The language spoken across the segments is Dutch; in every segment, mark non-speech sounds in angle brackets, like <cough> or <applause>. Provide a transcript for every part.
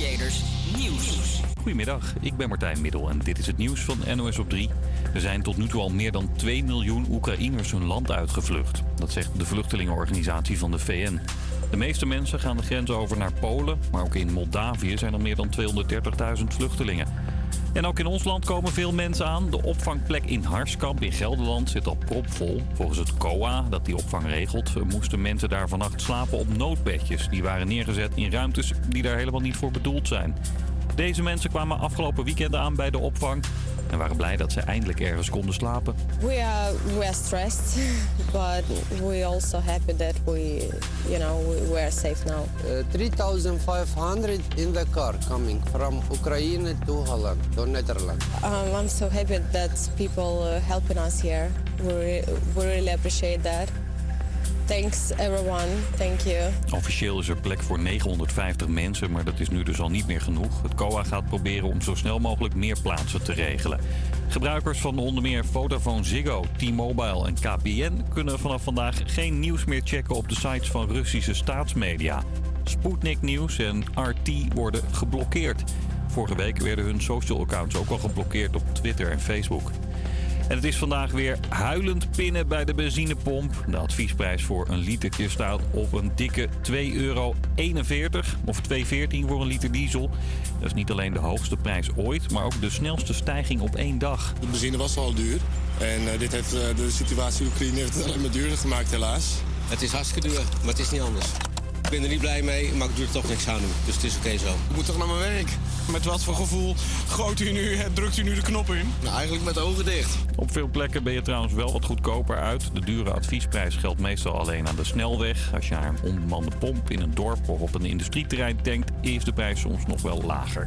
Nieuws. Goedemiddag, ik ben Martijn Middel en dit is het nieuws van NOS op 3. Er zijn tot nu toe al meer dan 2 miljoen Oekraïners hun land uitgevlucht. Dat zegt de vluchtelingenorganisatie van de VN. De meeste mensen gaan de grens over naar Polen, maar ook in Moldavië zijn er meer dan 230.000 vluchtelingen. En ook in ons land komen veel mensen aan. De opvangplek in Harskamp in Gelderland zit al propvol. Volgens het COA, dat die opvang regelt, moesten mensen daar vannacht slapen op noodbedjes. Die waren neergezet in ruimtes die daar helemaal niet voor bedoeld zijn. Deze mensen kwamen afgelopen weekend aan bij de opvang en waren blij dat ze eindelijk ergens konden slapen. We are we are stressed, <laughs> but we also happy that we, you know, we, we are safe now. Uh, 3,500 in the car coming from Ukraine to Holland, to Netherlands. Um, I'm so happy that people uh, helping us here. We, we really appreciate that. Thanks everyone. Thank you. Officieel is er plek voor 950 mensen, maar dat is nu dus al niet meer genoeg. Het COA gaat proberen om zo snel mogelijk meer plaatsen te regelen. Gebruikers van onder meer Vodafone Ziggo, T-Mobile en KPN kunnen vanaf vandaag geen nieuws meer checken op de sites van Russische staatsmedia. Sputnik Nieuws en RT worden geblokkeerd. Vorige week werden hun social accounts ook al geblokkeerd op Twitter en Facebook. En het is vandaag weer huilend pinnen bij de benzinepomp. De adviesprijs voor een litertje staat op een dikke 2,41 euro. Of 2,14 voor een liter diesel. Dat is niet alleen de hoogste prijs ooit, maar ook de snelste stijging op één dag. De benzine was al duur. En eh, dit heeft, eh, de situatie in Oekraïne heeft het alleen maar duurder gemaakt, helaas. Het is hartstikke duur, maar het is niet anders. Ik ben er niet blij mee, maar ik doe er toch niks aan nu. Dus het is oké zo. Ik moet toch naar mijn werk? Met wat voor gevoel gooit u nu, drukt u nu de knop in? Nou, eigenlijk met de ogen dicht. Op veel plekken ben je trouwens wel wat goedkoper uit. De dure adviesprijs geldt meestal alleen aan de snelweg. Als je naar een onbemande pomp in een dorp of op een industrieterrein tankt, is de prijs soms nog wel lager.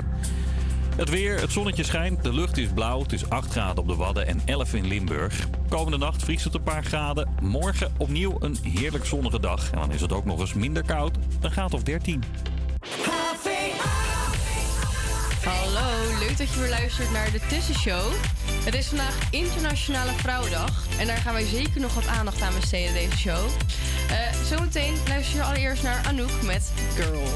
Het weer, het zonnetje schijnt, de lucht is blauw. Het is 8 graden op de Wadden en 11 in Limburg. Komende nacht vriest het een paar graden. Morgen opnieuw een heerlijk zonnige dag. En dan is het ook nog eens minder koud, een graad of 13. Hallo, leuk dat je weer luistert naar de Tussenshow. Het is vandaag Internationale Vrouwendag en daar gaan wij zeker nog wat aandacht aan besteden deze show. Eh, zometeen luister je allereerst naar Anouk met. Girl,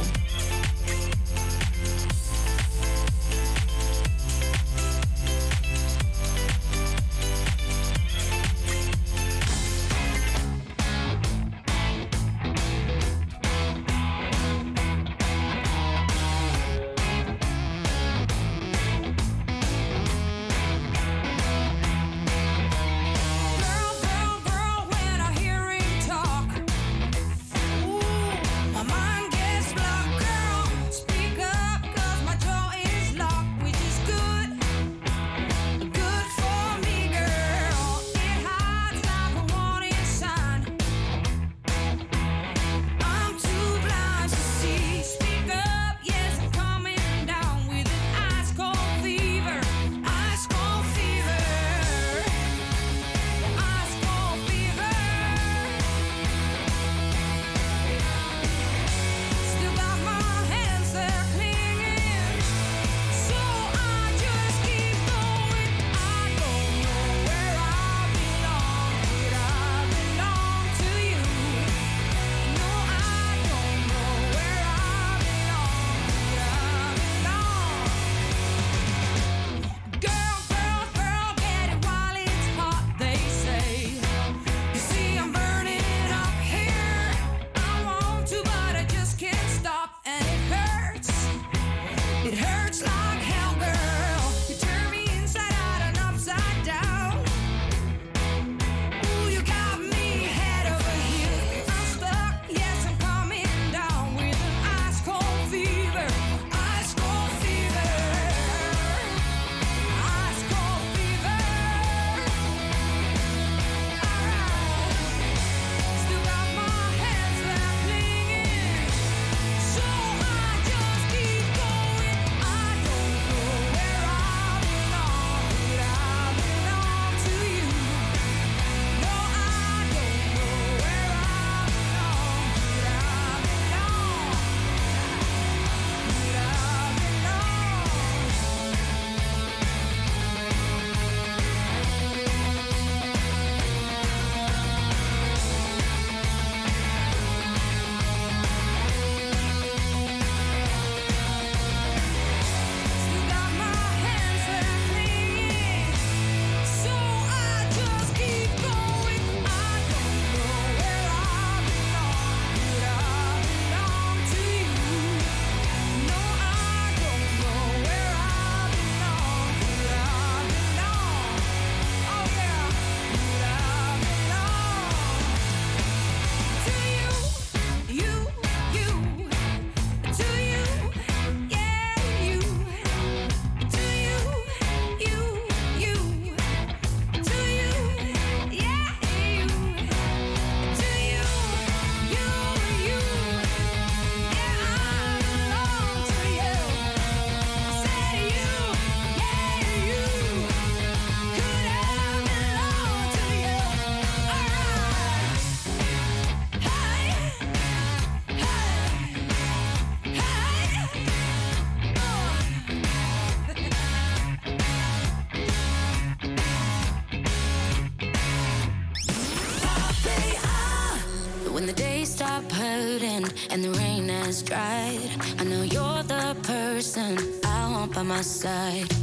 person I want by my side.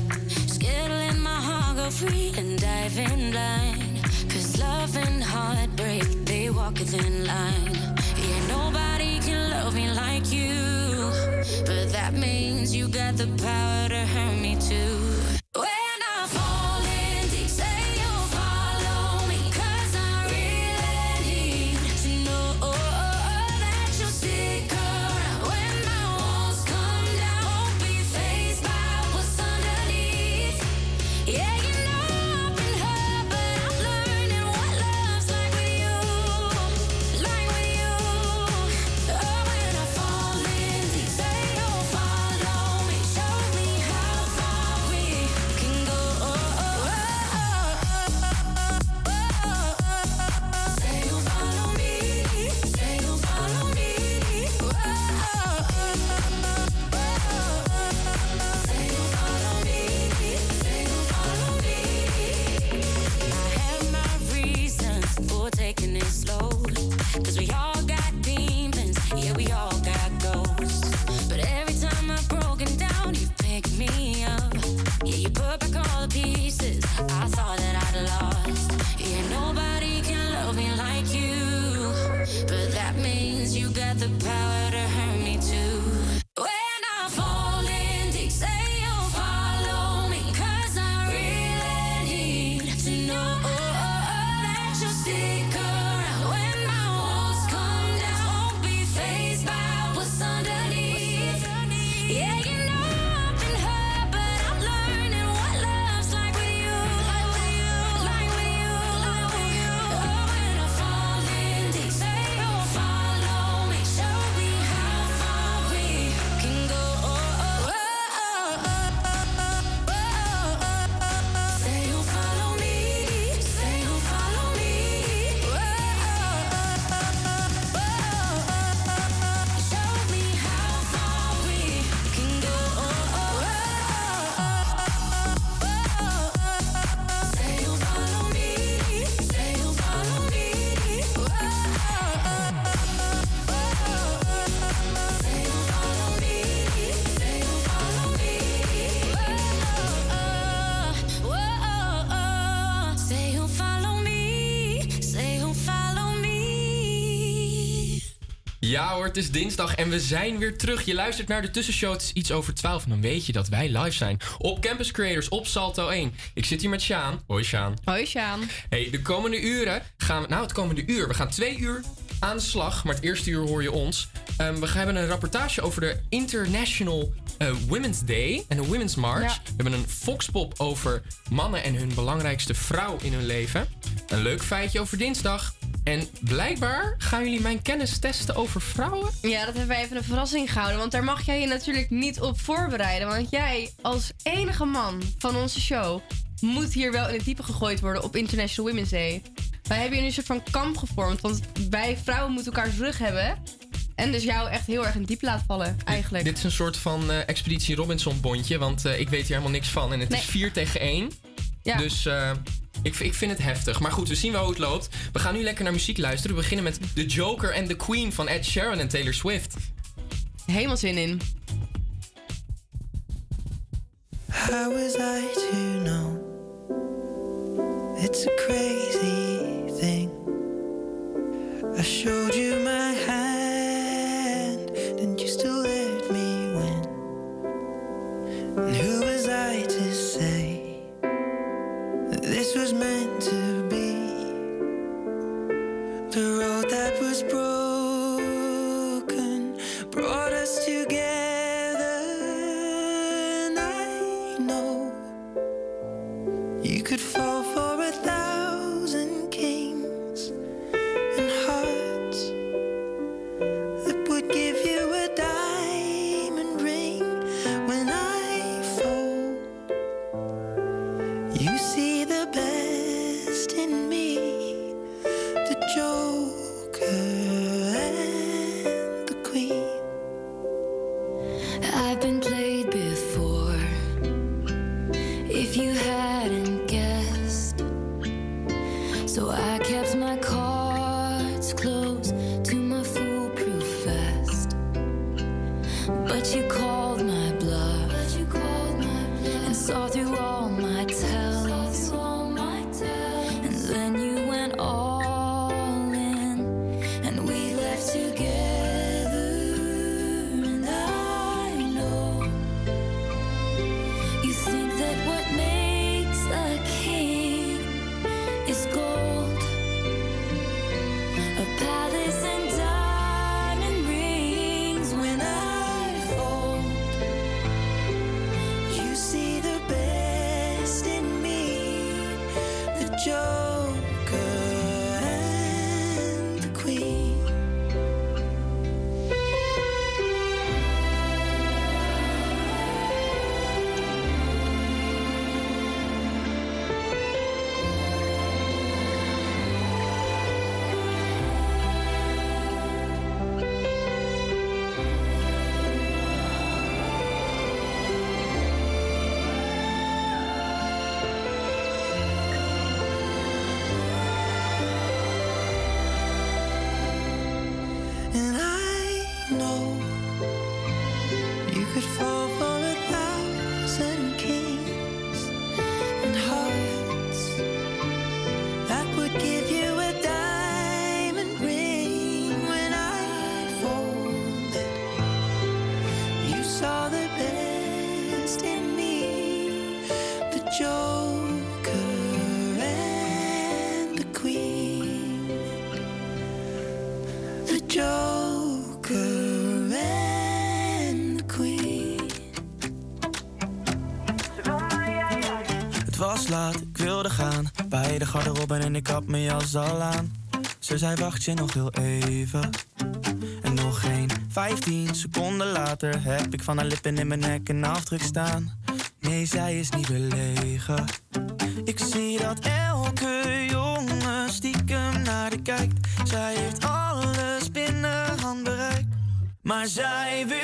Hoor, het is dinsdag en we zijn weer terug. Je luistert naar de tussenshow. Het is iets over 12 en dan weet je dat wij live zijn. Op Campus Creators, op Salto 1. Ik zit hier met Sjaan. Hoi Sjaan. Hoi Sjaan. Hey, de komende uren gaan we... Nou, het komende uur. We gaan twee uur aan de slag. Maar het eerste uur hoor je ons. Ehm, we hebben een rapportage over de International eh, Women's Day en de Women's March. Ja. We hebben een foxpop over mannen en hun belangrijkste vrouw in hun leven. Een leuk feitje over dinsdag. En blijkbaar gaan jullie mijn kennis testen over vrouwen. Ja, dat hebben wij even een verrassing gehouden. Want daar mag jij je natuurlijk niet op voorbereiden. Want jij, als enige man van onze show, moet hier wel in het diepe gegooid worden op International Women's Day. Wij hebben hier een soort van kamp gevormd. Want wij vrouwen moeten elkaars rug hebben. En dus jou echt heel erg in het diep laten vallen, eigenlijk. Dit is een soort van eh, Expeditie Robinson bondje, want eh, ik weet hier helemaal niks van. En het Nee. is 4 tegen 1. Ja. Dus eh, ik, ik vind het heftig. Maar goed, we zien wel hoe het loopt. We gaan nu lekker naar muziek luisteren. We beginnen met The Joker en The Queen van Ed Sheeran en Taylor Swift. Helemaal zin in. How was I to know? It's a crazy thing. I showed you my hand, and you still let me win. And who was I to say this was meant to be? The road that was broken brought gaan. Bij de garderobe en ik had mijn jas al aan. Ze zei wacht je nog heel even. En nog geen 15 seconden later heb ik van haar lippen in mijn nek een afdruk staan. Nee, zij is niet belegen. Ik zie dat elke jongen stiekem naar de kijkt. Zij heeft alles binnen handbereik. Maar zij wil.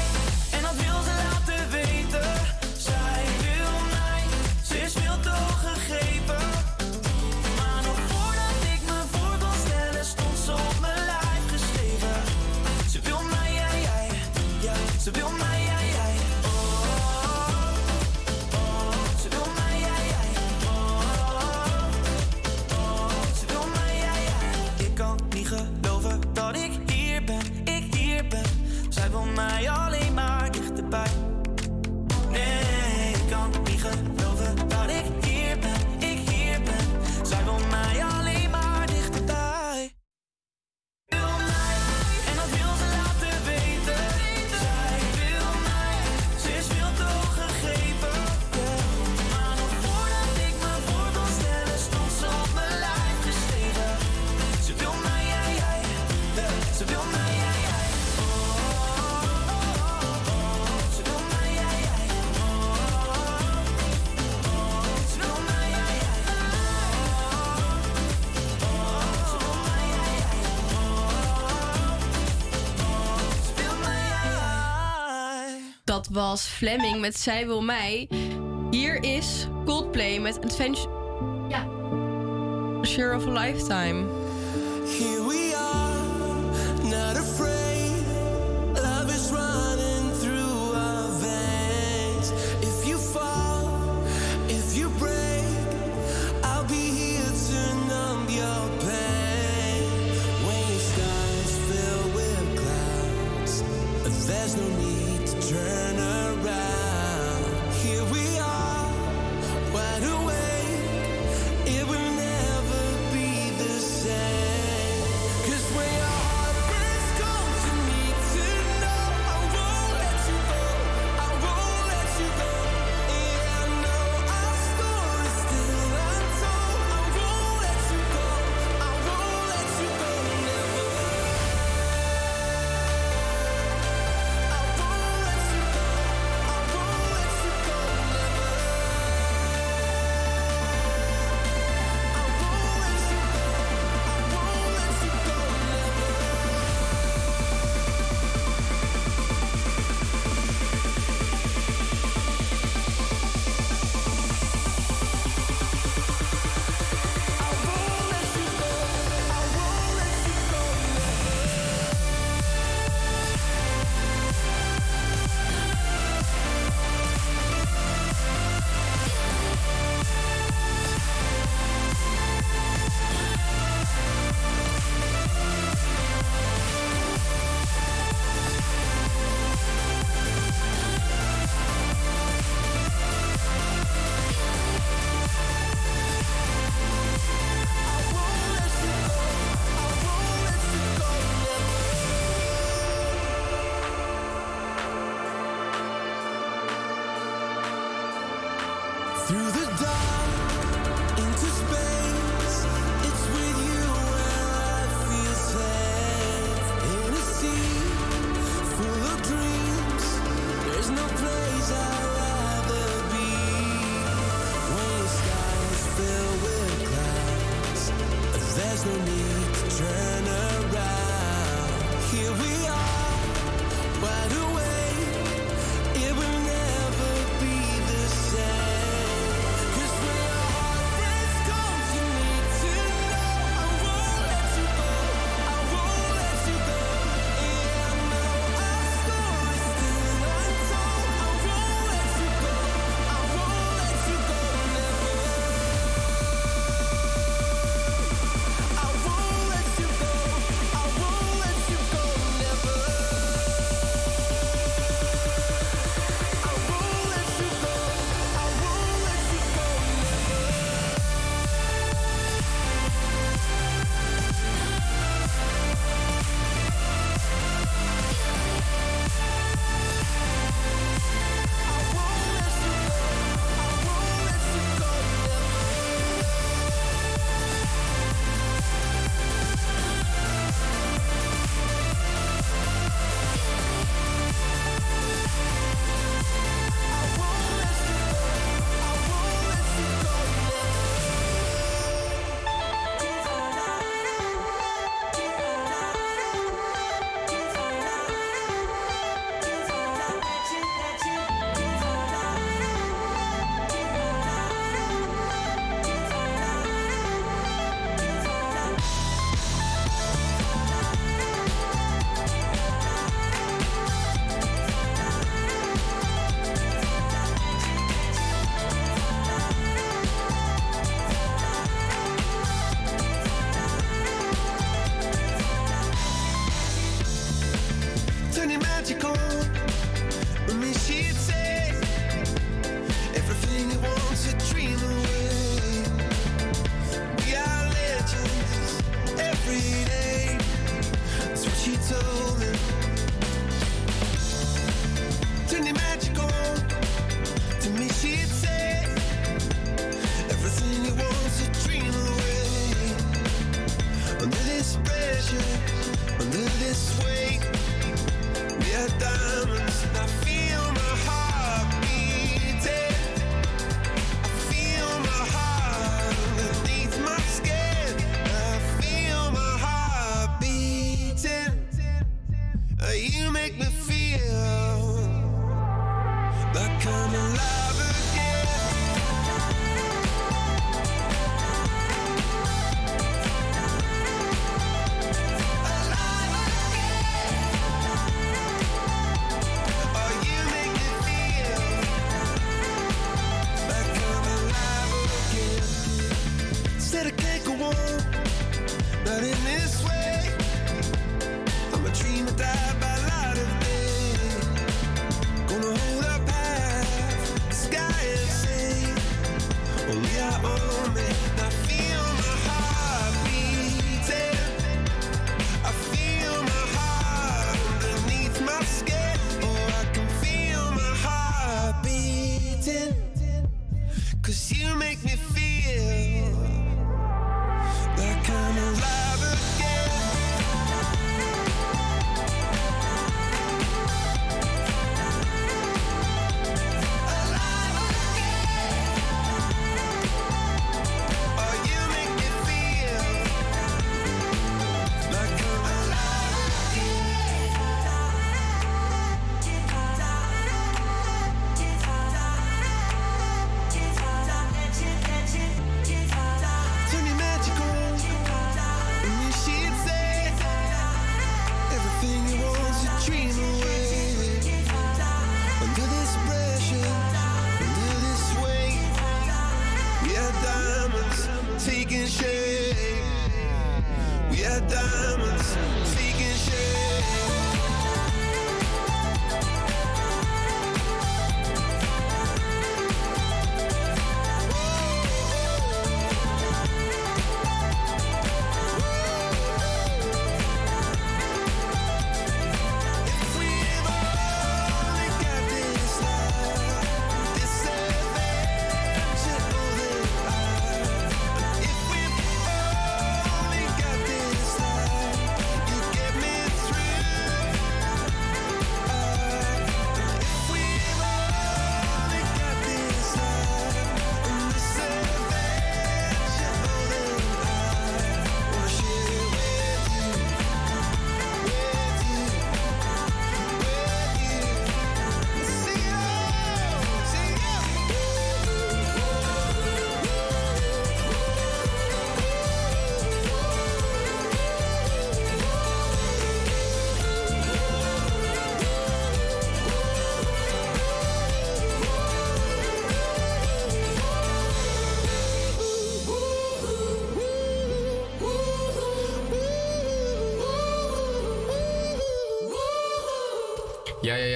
was Fleming met Zij wil mij. Hier is Coldplay met Adventure... Ja. Of a Lifetime.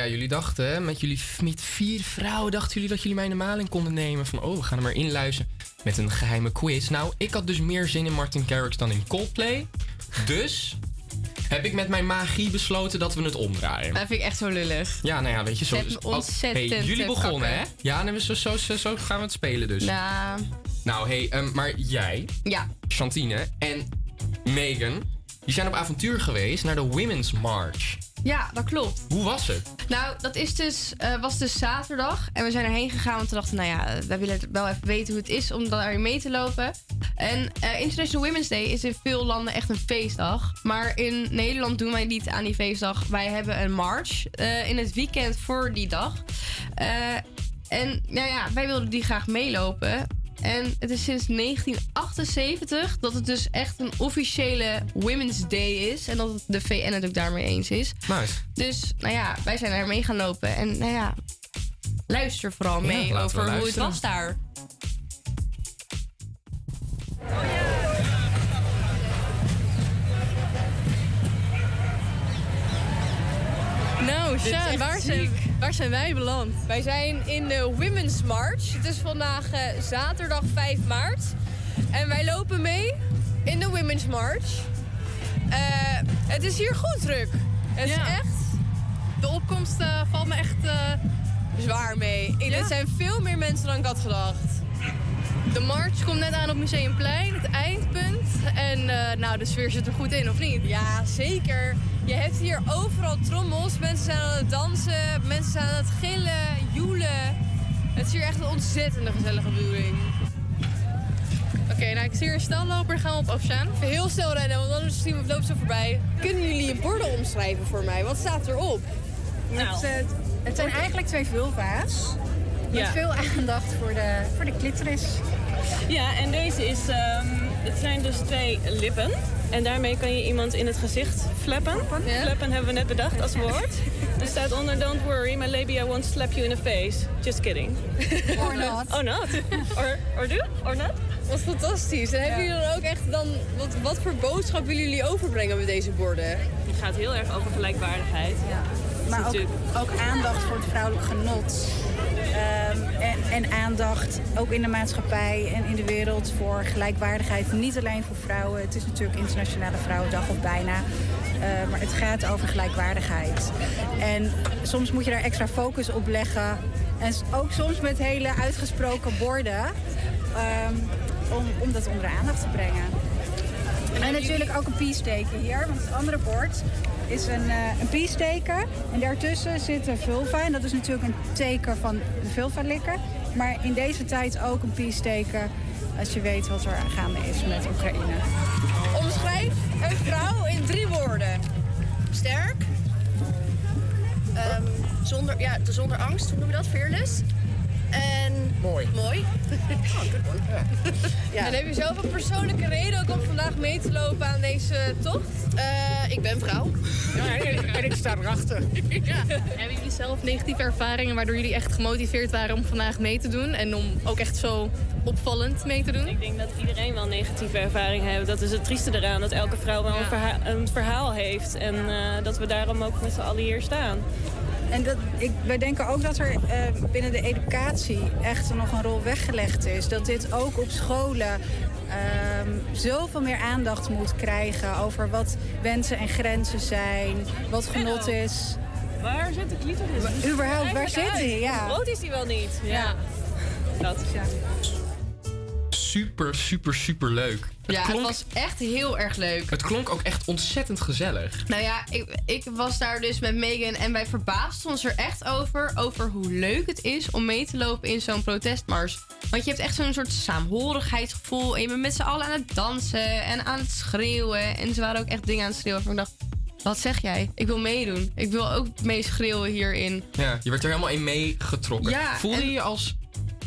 Ja, ja, ja, jullie dachten, hè, met jullie met vier vrouwen, dachten jullie dat jullie mij in de maling konden nemen. Van, oh, we gaan er maar inluizen met een geheime quiz. Nou, ik had dus meer zin in Martin Garrix dan in Coldplay. Dus heb ik met mijn magie besloten dat we het omdraaien. Dat vind ik echt zo lullig. Ja, nou ja, weet je, zo... Me oh, ontzettend hey, jullie begonnen, hè? Ja, nee, zo, zo, zo, zo gaan we het spelen dus. Nou, Nou, hey, ehm, maar jij, ja. Chantine en Megan, die zijn op avontuur geweest naar de Women's March. Ja, dat klopt. Hoe was het? Nou, dat is dus, eh, was dus zaterdag. En we zijn erheen gegaan, want we dachten, nou ja, wij willen wel even weten hoe het is om daarin mee te lopen. En eh, International Women's Day is in veel landen echt een feestdag. Maar in Nederland doen wij niet aan die feestdag. Wij hebben een march eh, in het weekend voor die dag. Eh, en nou ja, wij wilden die graag meelopen. En het is sinds 1978 dat het dus echt een officiële Women's Day is. En dat het de VN het ook daarmee eens is. Nice. Dus nou ja, wij zijn daar mee gaan lopen. En nou ja, luister vooral Ja, mee over hoe het was daar. Nou, echt waar zijn. Waar zijn wij beland? Wij zijn in de Women's March. Het is vandaag eh, zaterdag 5 maart. En wij lopen mee in de Women's March. Eh, het is hier goed druk. Het is echt... De opkomst eh, valt me echt zwaar mee. Ja? Er zijn veel meer mensen dan ik had gedacht. De march komt net aan op Museumplein, het eindpunt. En eh, nou, de sfeer zit er goed in, of niet? Ja, zeker. Je hebt hier overal trommels. Mensen zijn aan het dansen. Mensen zijn aan het gillen, joelen. Het is hier echt een ontzettende gezellige building. Oké, nou ik zie hier een stalloper. Gaan we op afstaan? Even heel snel rennen, want anders zien we loopt ze voorbij. Kunnen jullie je borden omschrijven voor mij? Wat staat erop? Het, eh, het zijn eigenlijk twee vulva's. Met Ja. veel aandacht voor de, voor de clitoris. Ja, en deze is, ehm, het zijn dus twee lippen. En daarmee kan je iemand in het gezicht flappen. Flappen hebben we net bedacht als woord. Er staat onder, don't worry, my labia won't slap you in the face. Just kidding. Or not. Oh not. Or, or do? Or not? Wat fantastisch. En hebben jullie dan ook echt dan... Wat, wat voor boodschap willen jullie overbrengen met deze borden? Het gaat heel erg over gelijkwaardigheid. Ja. Maar ook, ook aandacht voor het vrouwelijk genot. Ehm, en, en aandacht ook in de maatschappij en in de wereld voor gelijkwaardigheid. Niet alleen voor vrouwen. Het is natuurlijk Internationale Vrouwendag of bijna. Eh, maar het gaat over gelijkwaardigheid. En soms moet je daar extra focus op leggen. En ook soms met hele uitgesproken borden. ehm, om, om dat onder de aandacht te brengen. En natuurlijk ook een piesteken hier, want het andere bord is een, eh een. En daartussen zit een vulva. En dat is natuurlijk een teken van de vulva likken. Maar in deze tijd ook een piesteken als je weet wat er gaande is met Oekraïne. Omschrijf een vrouw in drie woorden. Sterk. Ehm, zonder, ja, zonder angst, hoe noem je dat? Fearless. En... Mooi. Mooi. Oh, one. En heb je zelf een persoonlijke reden ook om vandaag mee te lopen aan deze tocht? Eh, ik ben vrouw. Ja, en, ik sta erachter. <laughs> Hebben jullie zelf negatieve ervaringen waardoor jullie echt gemotiveerd waren om vandaag mee te doen? En om ook echt zo opvallend mee te doen? Ik denk dat iedereen wel negatieve ervaringen heeft. Dat is het trieste eraan, dat elke vrouw wel een, verha- een verhaal heeft. En eh, dat we daarom ook met z'n allen hier staan. En dat, ik, wij denken ook dat er eh, binnen de educatie echt nog een rol weggelegd is. Dat dit ook op scholen ehm, zoveel meer aandacht moet krijgen over wat wensen en grenzen zijn, wat genot is. Waar zit de clitoris? Er überhaupt, waar zit die? uit. Ja. Groot is die wel niet? Ja. Dat. Super, super, super leuk. Het, ja, het klonk, was echt heel erg leuk. het klonk ook echt ontzettend gezellig. Nou ja, ik, ik was daar dus met Megan en wij verbaasden ons er echt over. Over hoe leuk het is om mee te lopen in zo'n protestmars. Want je hebt echt zo'n soort saamhorigheidsgevoel. En je bent met z'n allen aan het dansen en aan het schreeuwen. En ze waren ook echt dingen aan het schreeuwen. Ik dacht, wat zeg jij? Ik wil meedoen. Ik wil ook mee schreeuwen hierin. Ja, je werd er helemaal in meegetrokken. Ja, Voelde en- je je als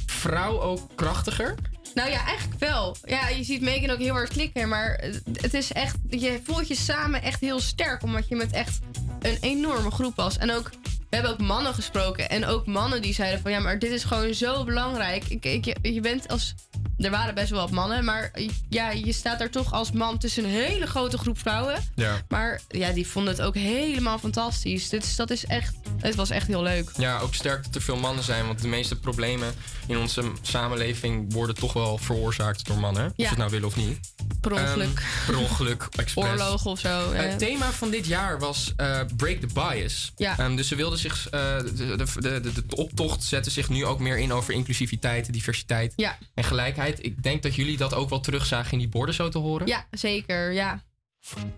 vrouw ook krachtiger? Nou ja, eigenlijk wel. Ja, je ziet Megan ook heel hard klikken. Maar het is echt, je voelt je samen echt heel sterk. Omdat je met echt een enorme groep was. En ook, we hebben ook mannen gesproken. En ook mannen die zeiden van ja, maar dit is gewoon zo belangrijk. Ik, ik, je, je bent als. Er waren best wel wat mannen. Maar ja, je staat daar toch als man tussen een hele grote groep vrouwen. Ja. Maar ja, die vonden het ook helemaal fantastisch. Dus dat is echt Het was echt heel leuk. Ja, ook sterk dat er veel mannen zijn. Want de meeste problemen in onze samenleving worden toch wel veroorzaakt door mannen. Of Ja. ze het nou willen of niet. Per ongeluk. Ehm, per ongeluk, <laughs> expres. Oorlog of zo. Het thema van dit jaar was eh, Break the Bias. Ja. Ehm, dus ze wilden zich, eh, de, de, de, de, de optocht zetten zich nu ook meer in over inclusiviteit, diversiteit Ja. en gelijkheid. Ik denk dat jullie dat ook wel terugzagen in die borden zo te horen. ja, zeker. Ja.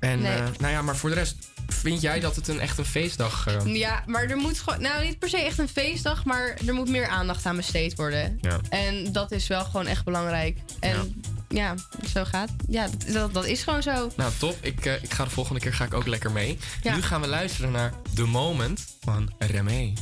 En Nee. eh, nou ja, maar voor de rest, vind jij dat het een echt een feestdag uh, ja, maar er moet gewoon... Nou, niet per se echt een feestdag, maar er moet meer aandacht aan besteed worden. Ja. En dat is wel gewoon echt belangrijk. En ja, zo gaat. Ja, dat, dat, is gewoon zo. Nou, top. Ik, eh, ik ga de volgende keer ga ik ook lekker mee. Ja. Nu gaan we luisteren naar The Moment van Remé.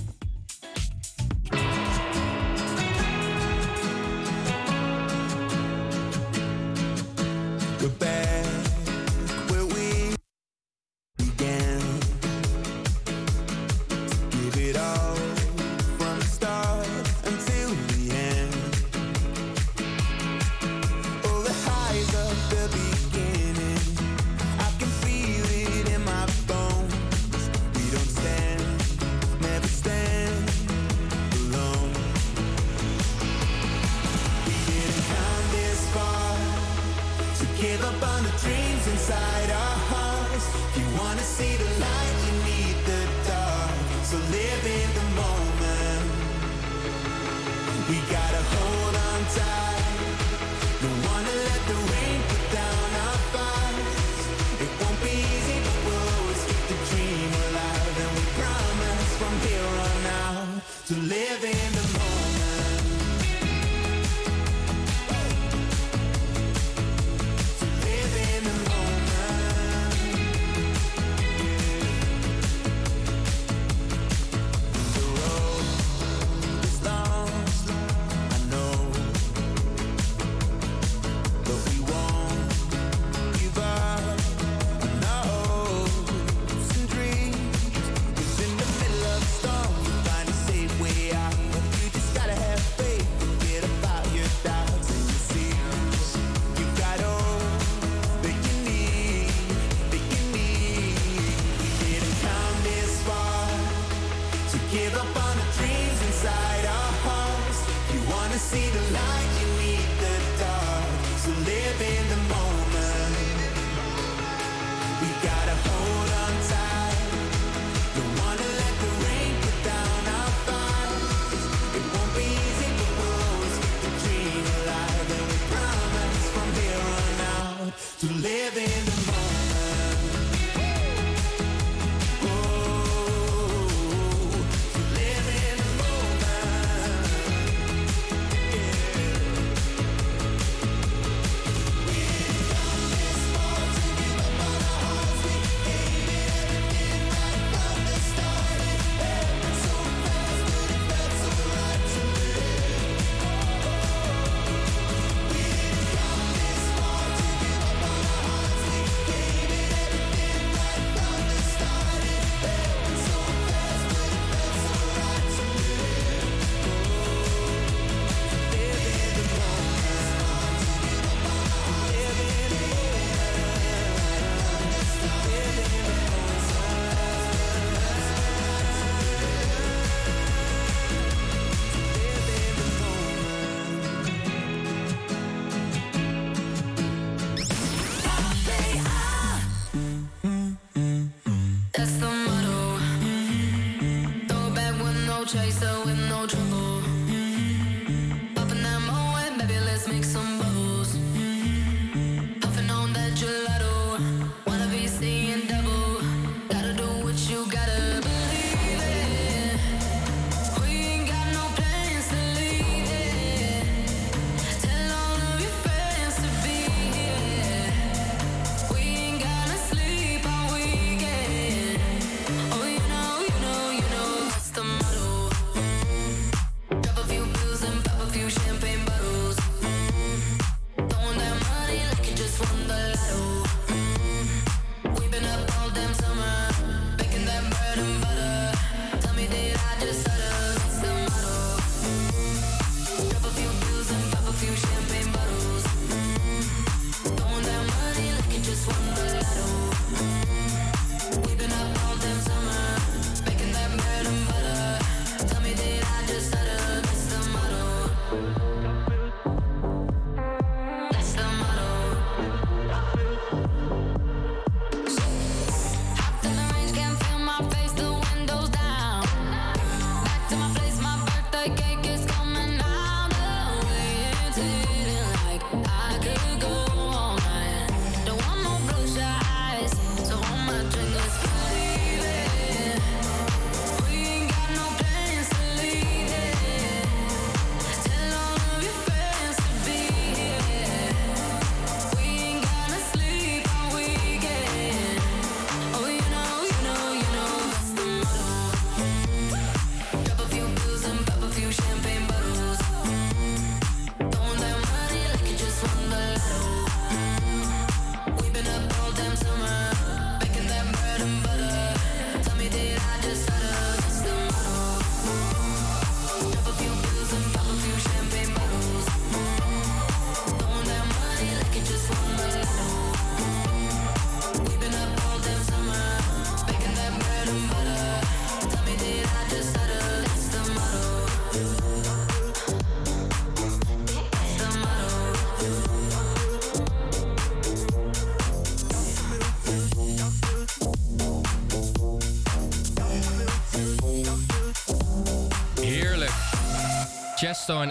Give up on the dreams inside our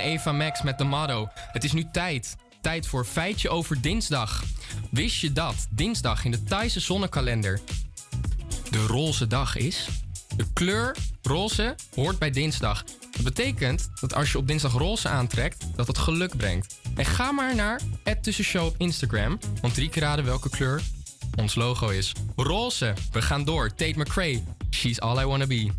Eva Max met de motto: Het is nu tijd. Tijd voor feitje over dinsdag. Wist je dat dinsdag in de Thaise zonnekalender de roze dag is? De kleur roze hoort bij dinsdag. Dat betekent dat als je op dinsdag roze aantrekt, dat het geluk brengt. En ga maar naar het tussenshow op Instagram, want drie keer raden welke kleur ons logo is. Roze, we gaan door. Tate McRae, she's all I wanna be.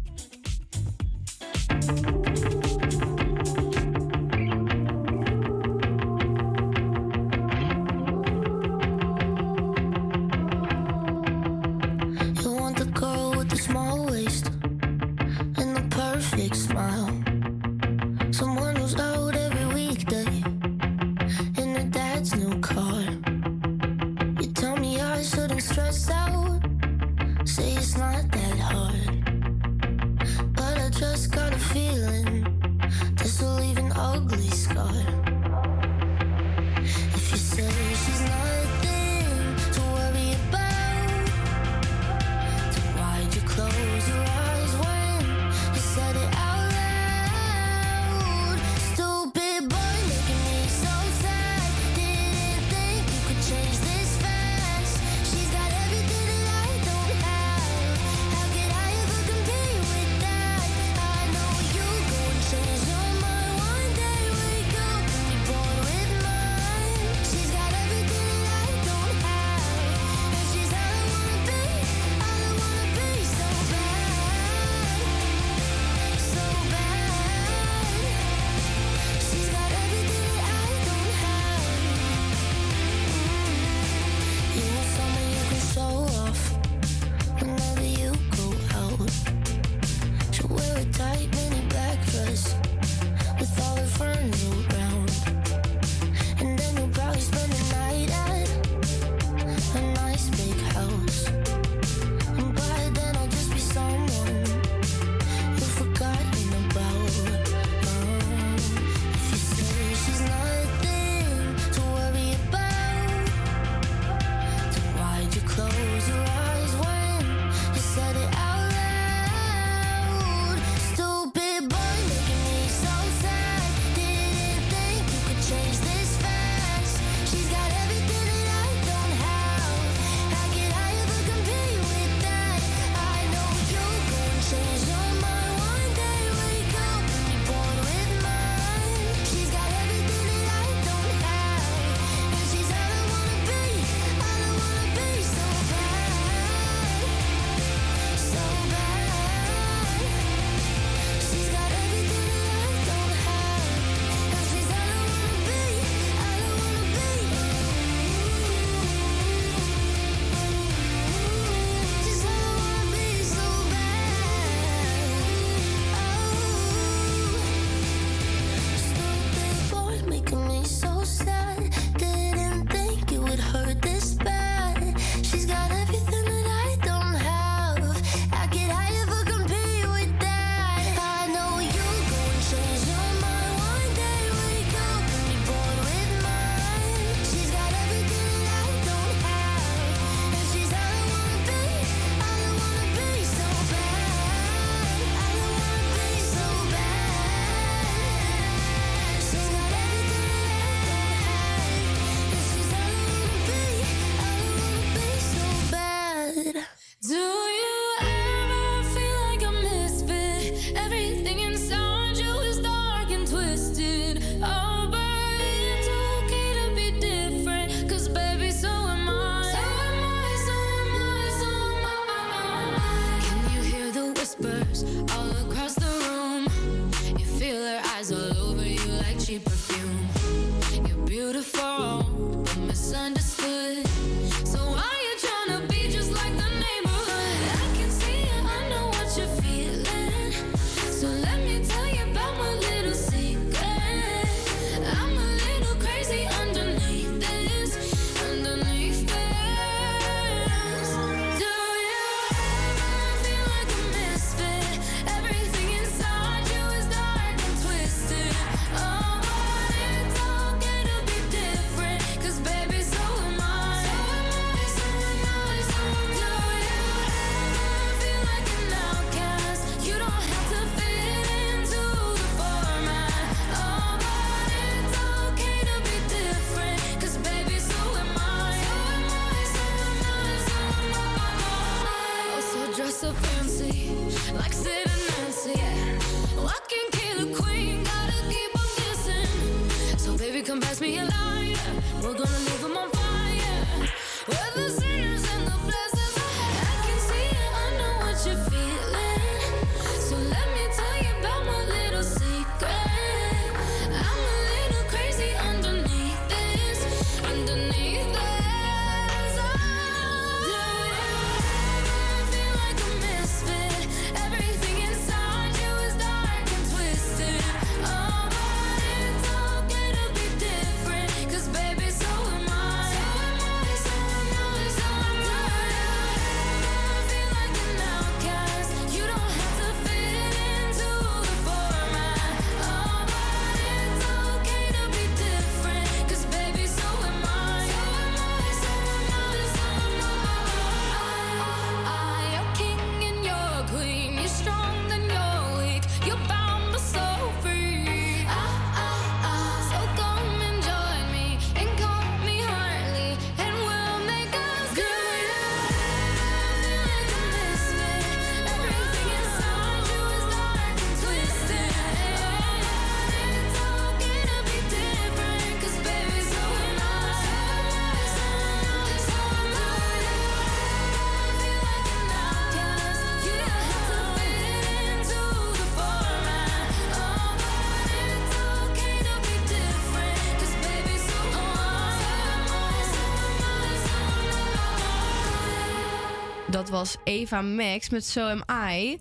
Dat was Eva Max met So Am I.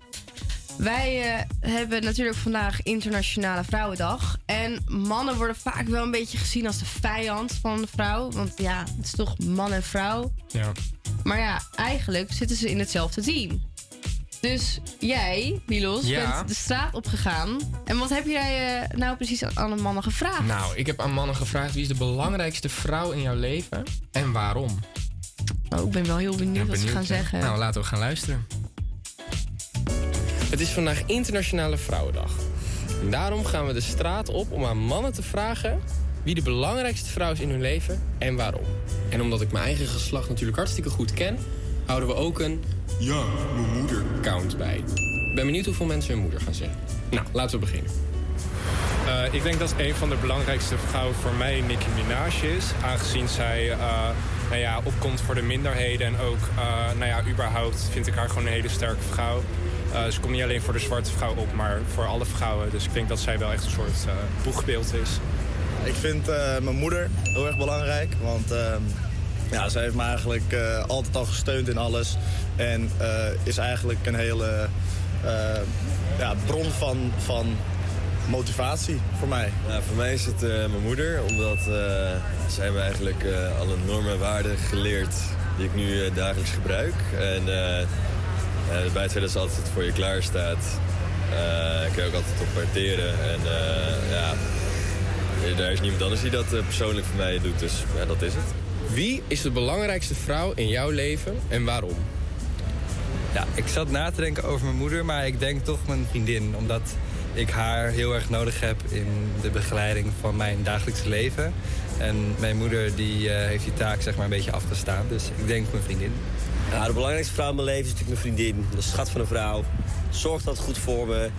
Wij eh, hebben natuurlijk vandaag Internationale Vrouwendag. En mannen worden vaak wel een beetje gezien als de vijand van de vrouw. Want ja, het is toch man en vrouw. Ja. Maar ja, eigenlijk zitten ze in hetzelfde team. Dus jij, Milos, Ja. bent de straat opgegaan. En wat heb jij eh, nou precies aan- aan de mannen gevraagd? Nou, ik heb aan mannen gevraagd wie is de belangrijkste vrouw in jouw leven en waarom. Oh, ik ben wel heel benieuwd wat ze gaan zeggen. Nou, laten we gaan luisteren. Het is vandaag Internationale Vrouwendag. En daarom gaan we de straat op om aan mannen te vragen wie de belangrijkste vrouw is in hun leven en waarom. En omdat ik mijn eigen geslacht natuurlijk hartstikke goed ken, houden we ook een ja, mijn moeder count bij. Ik ben benieuwd hoeveel mensen hun moeder gaan zeggen. Nou, laten we beginnen. Eh, ik denk dat een van de belangrijkste vrouwen voor mij Nicki Minaj is. Aangezien zij eh, nou ja, opkomt voor de minderheden. En ook, eh, nou ja, überhaupt vind ik haar gewoon een hele sterke vrouw. Ze komt niet alleen voor de zwarte vrouw op, maar voor alle vrouwen. Dus ik denk dat zij wel echt een soort boegbeeld is. Ik vind mijn moeder heel erg belangrijk. Want ehm, ja, zij heeft me eigenlijk altijd al gesteund in alles. En is eigenlijk een hele ja, bron van, van motivatie voor mij. Ja, voor mij is het eh, mijn moeder, omdat eh, zij hebben eigenlijk eh, alle normen en waarden geleerd die ik nu eh, dagelijks gebruik. En eh eh, bij het feit dat ze altijd voor je klaar staat, eh kun je ook altijd op parteren. En eh, ja, er is niemand anders die dat eh, persoonlijk voor mij doet, dus ja, dat is het. Wie is de belangrijkste vrouw in jouw leven en waarom? Ja, ik zat na te denken over mijn moeder, maar ik denk toch mijn vriendin. Omdat ik haar heel erg nodig heb in de begeleiding van mijn dagelijkse leven. En mijn moeder die, eh, heeft die taak zeg maar een beetje afgestaan. Dus ik denk mijn vriendin. Ja, de belangrijkste vrouw in mijn leven is natuurlijk mijn vriendin. Dat is een schat van een vrouw. Zorgt altijd goed voor me.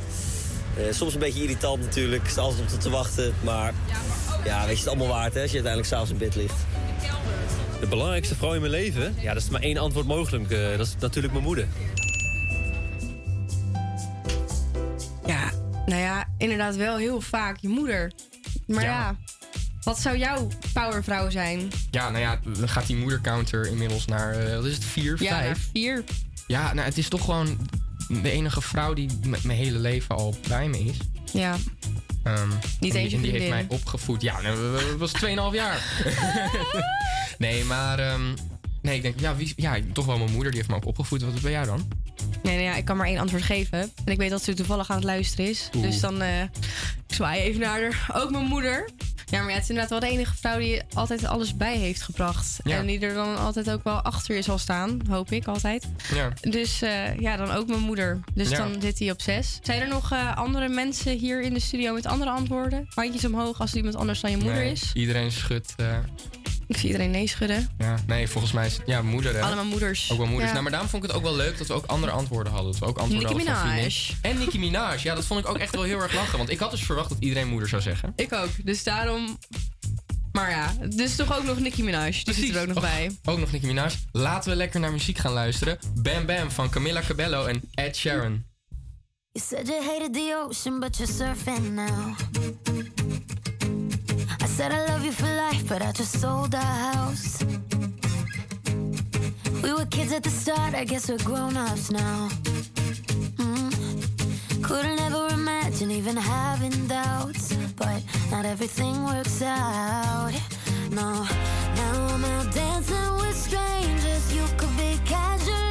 Eh, soms een beetje irritant natuurlijk. Staat altijd op te- te wachten. Maar ja, weet je, het allemaal waard hè, als je uiteindelijk s'avonds in bed ligt. De belangrijkste vrouw in mijn leven? Ja, dat is maar één antwoord mogelijk. Eh, dat is natuurlijk mijn moeder. Nou ja, inderdaad wel heel vaak je moeder. Maar ja, Ja. wat zou jouw powervrouw zijn? Ja, nou ja, dan gaat die moedercounter inmiddels naar, eh, wat is het, vier, Ja, vijf? vier. Ja, nou, het is toch gewoon de enige vrouw die met mijn hele leven al bij me is. Ja. Ehm, Niet en eens die, en die heeft mij opgevoed. Ja, nou, dat was 2,5 jaar. <laughs> nee, maar... ehm, nee, ik denk, ja, wie, ja, toch wel mijn moeder. Die heeft me ook opgevoed. Wat ben jij dan? Nee, nee, ja, ik kan maar één antwoord geven. En ik weet dat ze toevallig aan het luisteren is. Oeh. Dus dan eh, ik zwaai even naar haar. Ook mijn moeder. Ja, maar ja, het is inderdaad wel de enige vrouw die altijd alles bij heeft gebracht. Ja. En die er dan altijd ook wel achter je zal staan. Hoop ik altijd. Ja. Dus eh, ja, dan ook mijn moeder. Dus Ja. dan zit hij op zes. Zijn er nog eh, andere mensen hier in de studio met andere antwoorden? Handjes omhoog als iemand anders dan je moeder Nee, is. Iedereen schudt. Ik zie iedereen nee schudden. ja, nee, volgens mij is het ja, moeder. Hè? Allemaal moeders. Ook wel moeders. Ja. Nou, maar daarom vond ik het ook wel leuk dat we ook andere antwoorden hadden. Dat we ook antwoorden Nicki hadden van Minaj. En Nicki Minaj. Ja, dat vond ik ook echt wel heel erg lachen. Want ik had dus verwacht dat iedereen moeder zou zeggen. Ik ook. Dus daarom... Maar ja, dus toch ook nog Nicki Minaj. Die zit er ook nog bij. Ook nog Nicki Minaj. Laten we lekker naar muziek gaan luisteren. Bam Bam van Camilla Cabello en Ed Sheeran. You said you hated the ocean, but you're surfing now. Said I love you for life, but I just sold our house. We were kids at the start, I guess we're grown ups now. Mm. Couldn't ever imagine even having doubts, but not everything works out. No, now I'm out dancing with strangers. You could be casually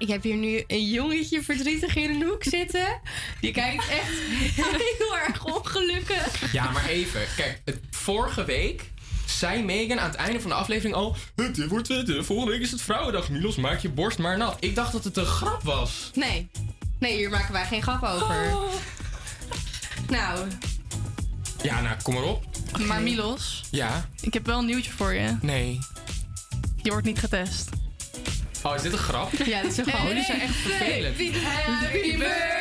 ik heb hier nu een jongetje verdrietig in een hoek zitten. Die kijkt echt <laughs> heel erg ongelukkig. Ja, maar even. Kijk, het, vorige week zei Megan aan het einde van de aflevering al... "Het, Dit wordt het, eh, volgende week is het Vrouwendag. Milos, maak je borst maar nat. Ik dacht dat het een grap was. Nee. Nee, hier maken wij geen grap over. Nou, Ja, nou, kom maar op. Maar Milos, Ja? ik heb wel een nieuwtje voor je. Nee. Je wordt niet getest. Oh, is dit een grap? Ja, dit is een grap. Oh, jullie zijn echt vervelend. Happy birthday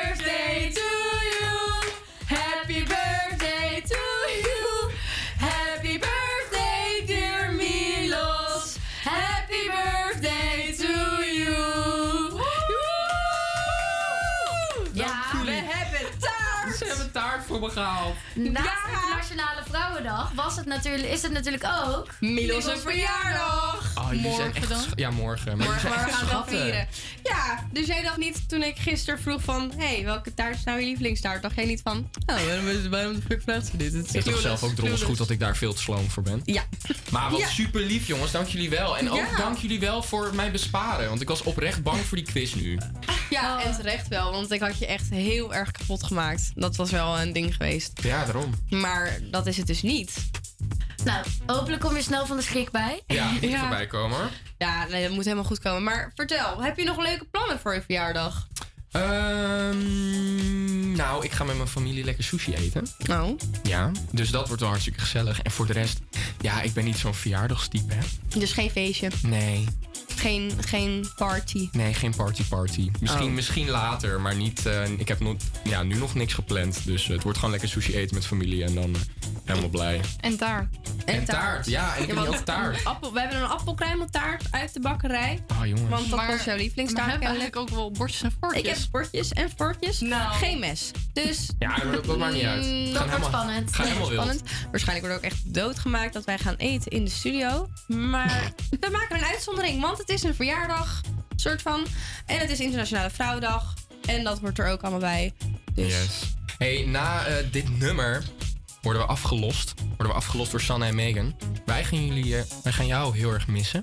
gehaald. Naast Internationale Vrouwendag was het natuurlijk, is het natuurlijk ook... Milos een verjaardag. Oh, jullie zijn Morgen echt... dan? sch- Ja, morgen. Maar Morgen maar we gaan wel schatten. vieren. Ja, dus jij dacht niet toen ik gisteren vroeg van... Hé, hey, welke taart is nou je lievelingstaart? Dacht jij niet van... Oh, waarom, waarom de fuck vraagt ze dit? Het is Ik vind toch zelf ook clueless. goed dat ik daar veel te sloom voor ben. Ja. Maar wat Ja. super lief, jongens. Dank jullie wel. En ook Ja. dank jullie wel voor mij besparen. Want ik was oprecht bang voor die quiz nu. Ja, en terecht wel, want ik had je echt heel erg kapot gemaakt. Dat was wel een ding geweest. Ja, daarom. Maar dat is het dus niet. Nou, hopelijk kom je snel van de schrik bij. Ja, <laughs> moet er voorbij komen hoor. Ja, nee, dat moet helemaal goed komen. Maar vertel, heb je nog leuke plannen voor je verjaardag? Ehm, nou, ik ga met mijn familie lekker sushi eten. Oh. Ja, dus dat wordt wel hartstikke gezellig. En voor de rest, ja, ik ben niet zo'n verjaardagstype, hè. Dus geen feestje, Nee, geen, geen party. nee, geen party party. Misschien, Oh. misschien later, maar niet... eh, ik heb nog, ja, nu nog niks gepland. Dus eh, het wordt gewoon lekker sushi eten met familie en dan eh, helemaal blij. En taart. En taart, ja, en ik heb ook taart. Appel, we hebben een appelkruimeltaart uit de bakkerij. Oh, jongens. Want dat Maar- was jouw Maar lievelingstaart. hebben kennelijk. eigenlijk ook wel bordjes en vorkjes. Ik heb bordjes en vorkjes. Nou. Geen mes. Dus... Ja, maar dat, dat maakt niet uit. Mm, Gaan dat wordt helemaal- spannend. Ga helemaal wild. Spannend. Waarschijnlijk wordt ook echt doodgemaakt dat wij gaan eten in de studio. Maar <laughs> we maken een uitzondering, want het is een verjaardag. Soort van. En het is Internationale Vrouwendag. En dat hoort er ook allemaal bij. Dus Yes. Hey, na eh, dit nummer worden we afgelost. Worden we afgelost door Sanne en Megan. Wij gaan, jullie, eh, wij gaan jou heel erg missen.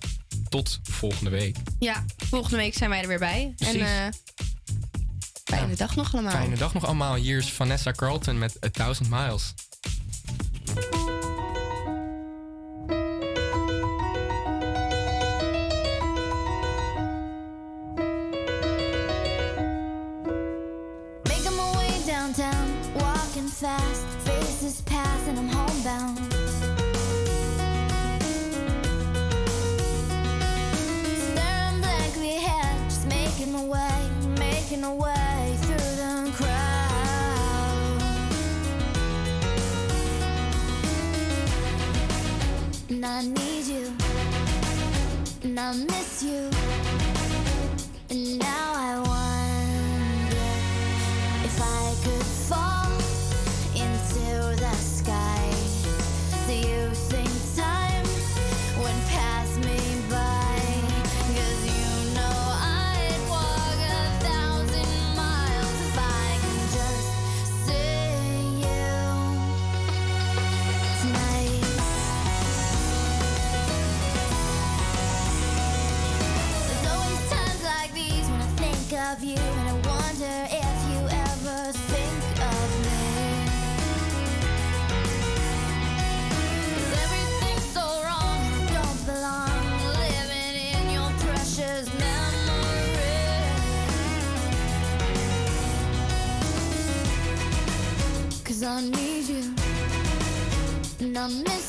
Tot volgende week. ja, volgende week zijn wij er weer bij. Precies. En eh fijne dag nog allemaal. Fijne dag nog allemaal. Hier is Vanessa Carlton met A Thousand Miles. I need you, and I miss you, I need you, and I miss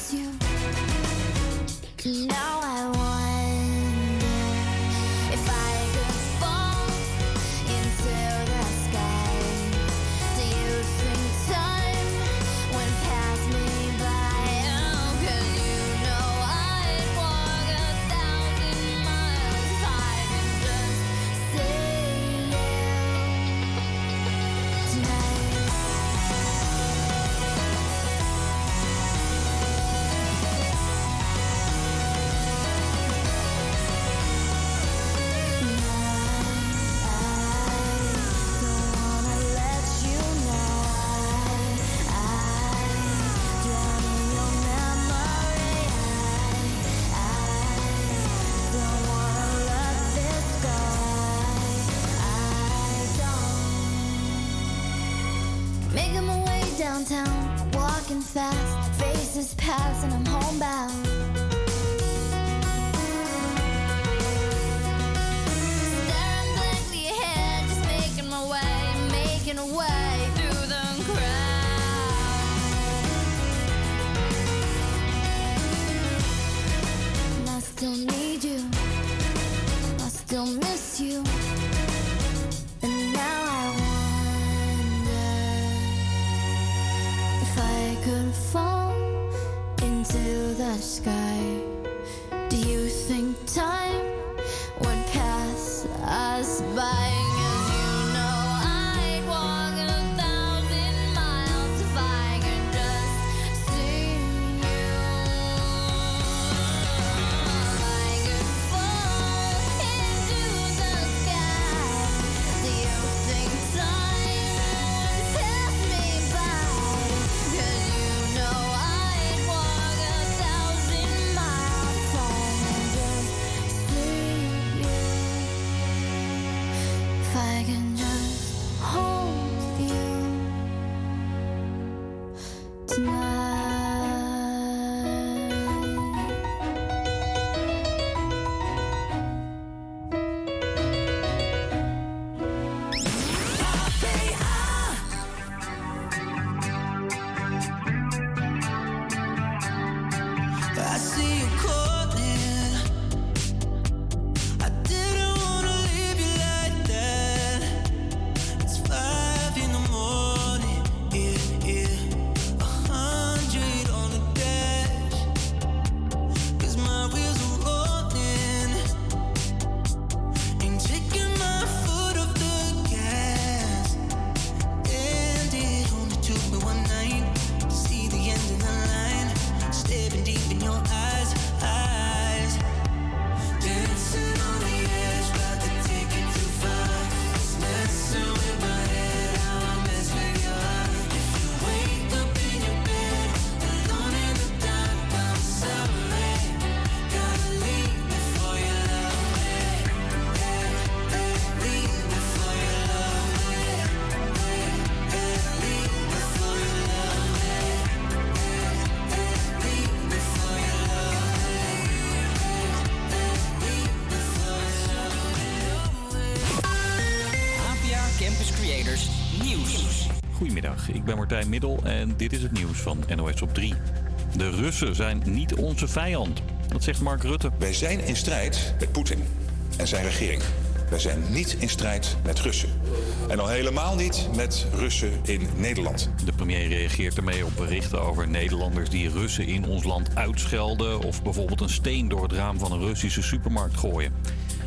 Creators Nieuws. Goedemiddag, ik ben Martijn Middel en dit is het nieuws van NOS op 3. De Russen zijn niet onze vijand. Dat zegt Mark Rutte. Wij zijn in strijd met Poetin en zijn regering. Wij zijn niet in strijd met Russen. En al helemaal niet met Russen in Nederland. De premier reageert ermee op berichten over Nederlanders die Russen in ons land uitschelden of bijvoorbeeld een steen door het raam van een Russische supermarkt gooien.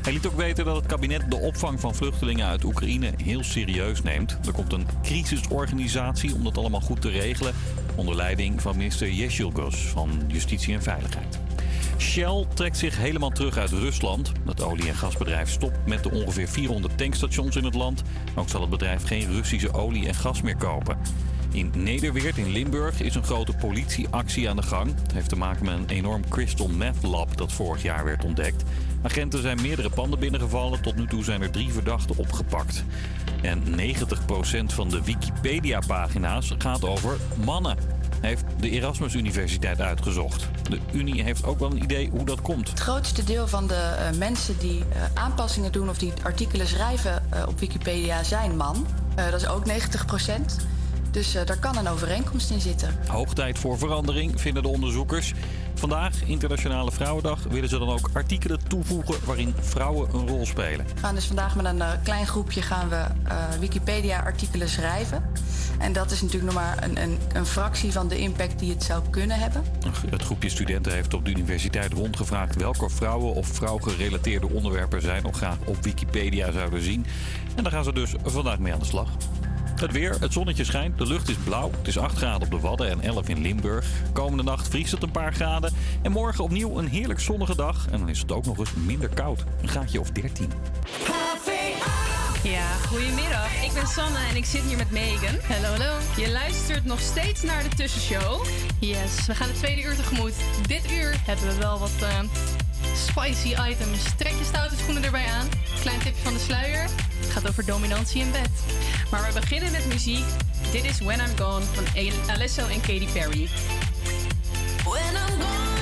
Hij liet ook weten dat het kabinet de opvang van vluchtelingen uit Oekraïne heel serieus neemt. Er komt een crisisorganisatie om dat allemaal goed te regelen, onder leiding van minister Yeshilgos van Justitie en Veiligheid. Shell trekt zich helemaal terug uit Rusland. Het olie- en gasbedrijf stopt met de ongeveer 400 tankstations in het land. Ook zal het bedrijf geen Russische olie en gas meer kopen. In Nederweert in Limburg is een grote politieactie aan de gang. Het heeft te maken met een enorm crystal meth lab dat vorig jaar werd ontdekt. Agenten zijn meerdere panden binnengevallen. Tot nu toe zijn er drie verdachten opgepakt. En 90% van de Wikipedia-pagina's gaat over mannen. Heeft de Erasmus Universiteit uitgezocht. De Unie heeft ook wel een idee hoe dat komt. Het grootste deel van de eh, mensen die eh, aanpassingen doen of die artikelen schrijven eh, op Wikipedia zijn man. Dat is ook 90 Dus eh, daar kan een overeenkomst in zitten. Hoog tijd voor verandering, vinden de onderzoekers. Vandaag, Internationale Vrouwendag, willen ze dan ook artikelen toevoegen waarin vrouwen een rol spelen. We gaan dus vandaag met een eh, klein groepje gaan we eh, Wikipedia-artikelen schrijven. En dat is natuurlijk nog maar een, een, een fractie van de impact die het zou kunnen hebben. Het groepje studenten heeft op de universiteit rondgevraagd welke vrouwen of vrouwgerelateerde onderwerpen zij nog graag op Wikipedia zouden zien. En daar gaan ze dus vandaag mee aan de slag. Het weer, het zonnetje schijnt, de lucht is blauw. Het is 8 graden op de Wadden en 11 in Limburg. Komende nacht vriest het een paar graden. En morgen opnieuw een heerlijk zonnige dag. En dan is het ook nog eens minder koud. Een graadje of 13. Ja, goedemiddag. Ik ben Sanne en ik zit hier met Megan. Hallo, hallo. Je luistert nog steeds naar de tussenshow. Yes, we gaan de tweede uur tegemoet. Dit uur hebben we wel wat eh, spicy items. Trek je stoute schoenen erbij aan. Klein tipje van de sluier. Het gaat over dominantie in bed. Maar we beginnen met muziek. Dit is When I'm Gone van Alesso en Katy Perry. When I'm gone,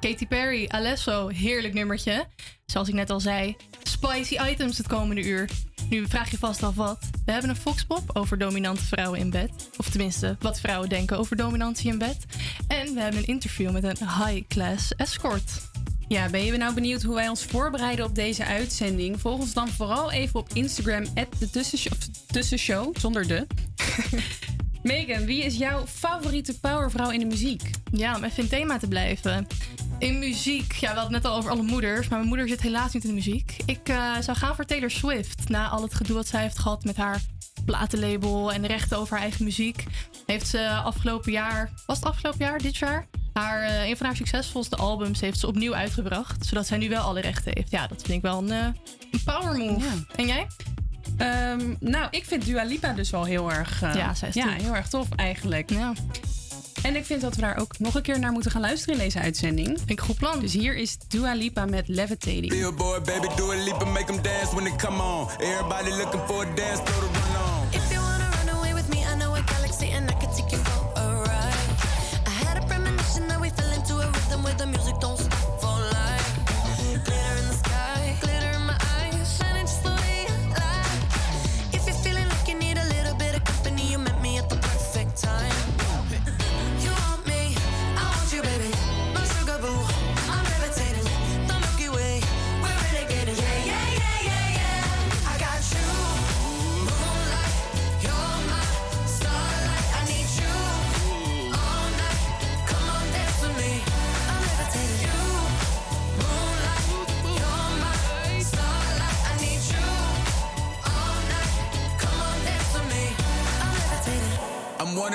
Katy Perry, Alesso, heerlijk nummertje. Zoals ik net al zei, spicy items het komende uur. Nu vraag je vast af wat. We hebben een foxpop over dominante vrouwen in bed. Of tenminste, wat vrouwen denken over dominantie in bed. En we hebben een interview met een high-class escort. Ja, ben je nou benieuwd hoe wij ons voorbereiden op deze uitzending? Volg ons dan vooral even op Instagram, de tussenshow, of tussenshow, zonder de. <laughs> Megan, wie is jouw favoriete powervrouw in de muziek? Ja, om even in thema te blijven. In muziek, ja, we hadden het net al over alle moeders, maar mijn moeder zit helaas niet in de muziek. Ik eh, zou gaan voor Taylor Swift. Na al het gedoe wat zij heeft gehad met haar platenlabel en de rechten over haar eigen muziek, heeft ze afgelopen jaar, was het afgelopen jaar, dit jaar, haar, eh, een van haar succesvolste albums heeft ze opnieuw uitgebracht, zodat zij nu wel alle rechten heeft. Ja, dat vind ik wel een, eh, een power move. En jij? Ehm, nou, ik vind Dua Lipa dus wel heel erg, Ja, zij is ja, heel erg tof eigenlijk. En ik vind dat we daar ook nog een keer naar moeten gaan luisteren in deze uitzending. Vind ik goed plan. Dus hier is Dua Lipa met Levitating. Billboard, baby, do a leap and make them dance when they come on. Everybody looking for a dance floor to run on.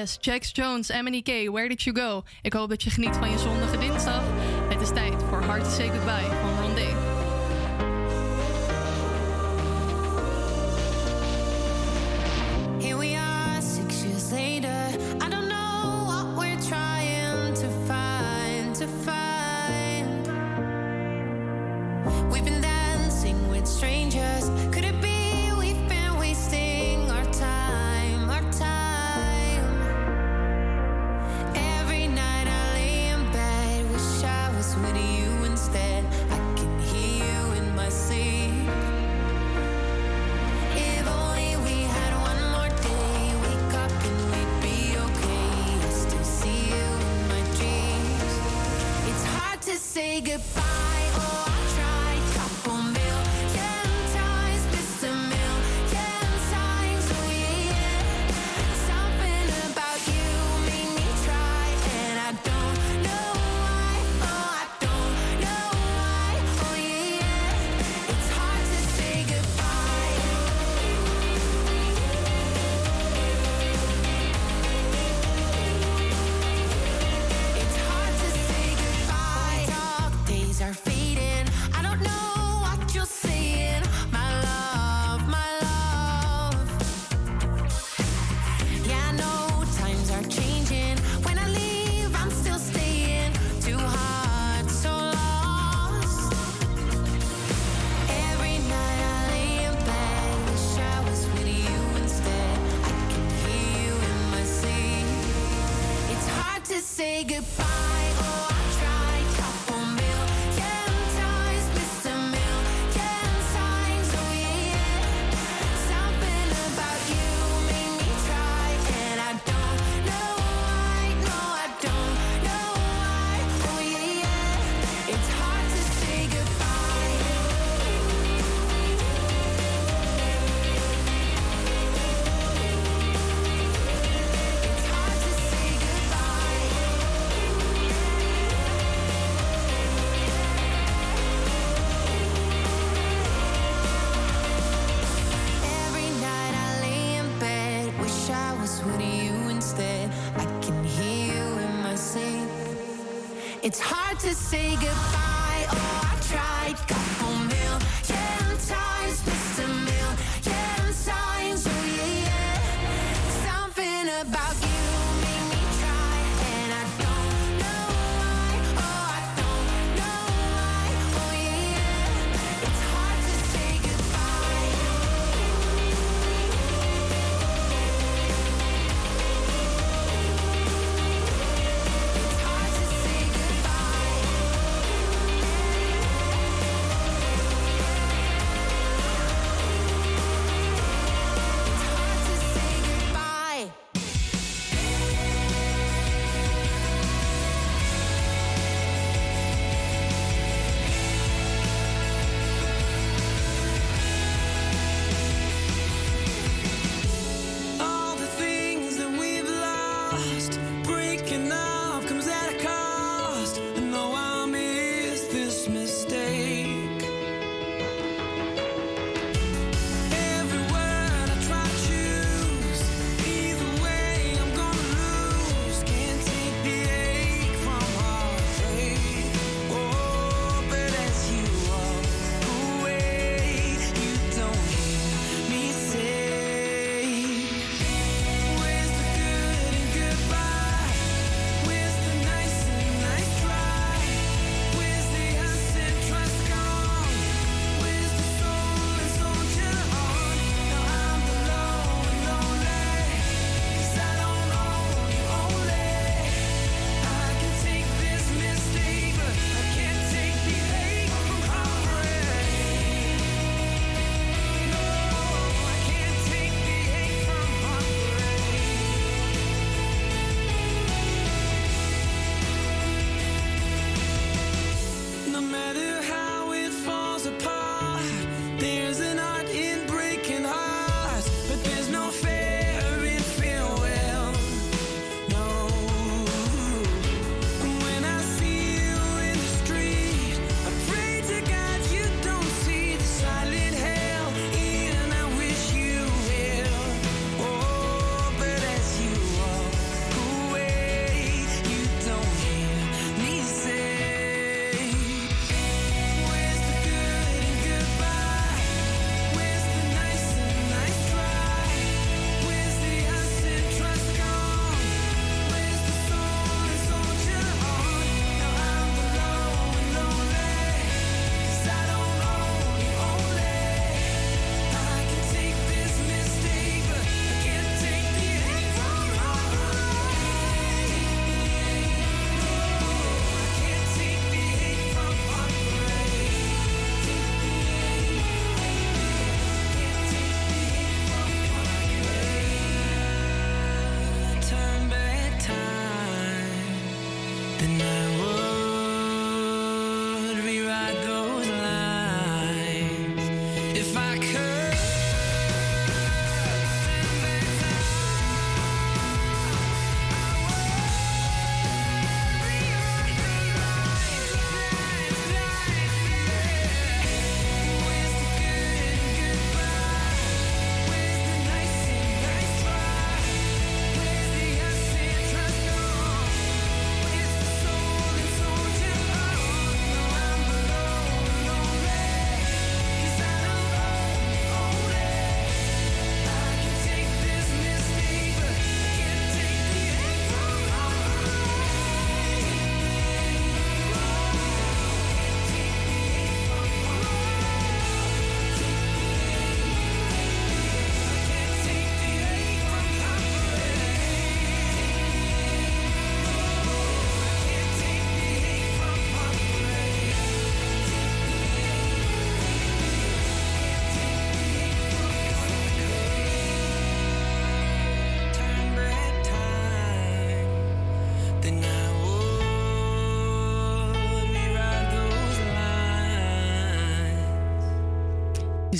Yes, Jax Jones, MNEK, Where Did You Go? Ik hoop dat je geniet van je zondige dinsdag. Het is tijd voor hart to Say Goodbye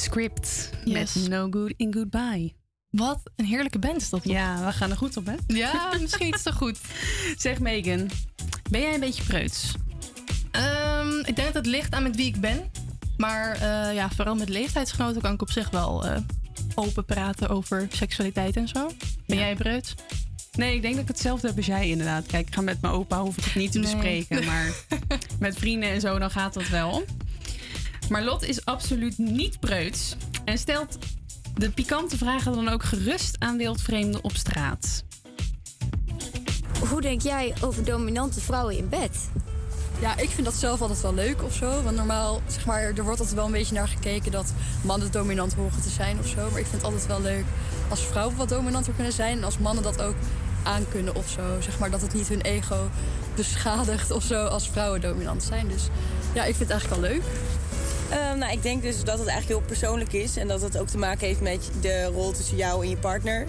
Script met No Good in Goodbye. Wat een heerlijke band is dat. Ja, we gaan er goed op, hè? Ja, <laughs> misschien iets te goed. Zeg Megan, ben jij een beetje preuts? Ehm, ik denk dat het ligt aan met wie ik ben. Maar eh, ja, vooral met leeftijdsgenoten kan ik op zich wel eh, open praten over seksualiteit en zo. Ben jij breut? Nee, ik denk dat ik hetzelfde heb als jij inderdaad. Kijk, ik ga met mijn opa, hoef ik het niet te Nee. bespreken. Maar <laughs> met vrienden en zo, dan gaat dat wel. Maar Lot is absoluut niet preuts. En stelt de pikante vragen dan ook gerust aan wildvreemden op straat. Hoe denk jij over dominante vrouwen in bed? Ja, ik vind dat zelf altijd wel leuk of zo. Want normaal, zeg maar, er wordt altijd wel een beetje naar gekeken dat mannen dominant horen te zijn of zo. Maar ik vind het altijd wel leuk als vrouwen wat dominanter kunnen zijn. En als mannen dat ook aan kunnen of zo. Zeg maar dat het niet hun ego beschadigt of zo als vrouwen dominant zijn. Dus ja, ik vind het eigenlijk wel leuk. Ehm, nou, ik denk dus dat het eigenlijk heel persoonlijk is. En dat het ook te maken heeft met de rol tussen jou en je partner.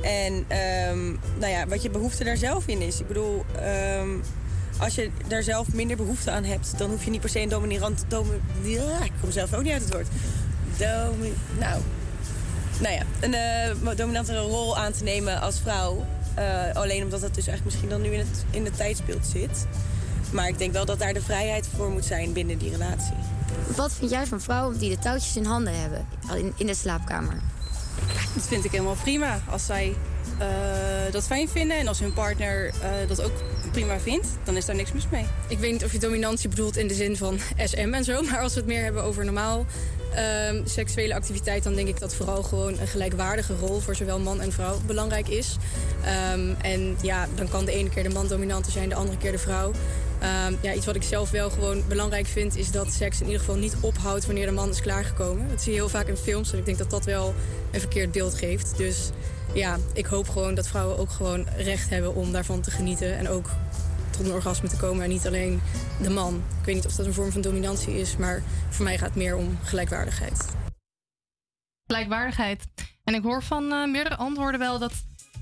En ehm, nou ja, wat je behoefte daar zelf in is. Ik bedoel, ehm, als je daar zelf minder behoefte aan hebt... dan hoef je niet per se een dominant... Domi ja, ik kom zelf ook niet uit het woord. Domi nou, nou ja, een eh, dominantere rol aan te nemen als vrouw. Eh, alleen omdat het dus eigenlijk misschien dan nu in, het, in de tijdsbeeld zit. Maar ik denk wel dat daar de vrijheid voor moet zijn binnen die relatie. Wat vind jij van vrouwen die de touwtjes in handen hebben in, in de slaapkamer? Dat vind ik helemaal prima. Als zij eh, dat fijn vinden en als hun partner eh, dat ook prima vindt, dan is daar niks mis mee. Ik weet niet of je dominantie bedoelt in de zin van SM en zo. <laughs> Maar als we het meer hebben over normaal ehm, seksuele activiteit... dan denk ik dat vooral gewoon een gelijkwaardige rol... voor zowel man en vrouw belangrijk is. Ehm, en ja, dan kan de ene keer de man dominanter zijn... de andere keer de vrouw. Ehm, ja, iets wat ik zelf wel gewoon belangrijk vind... is dat seks in ieder geval niet ophoudt wanneer de man is klaargekomen. Dat zie je heel vaak in films. En ik denk dat dat wel een verkeerd beeld geeft. Dus ja, ik hoop gewoon dat vrouwen ook gewoon recht hebben... om daarvan te genieten en ook tot een orgasme te komen en niet alleen de man. Ik weet niet of dat een vorm van dominantie is, maar voor mij gaat het meer om gelijkwaardigheid. Gelijkwaardigheid. En ik hoor van eh, meerdere antwoorden wel dat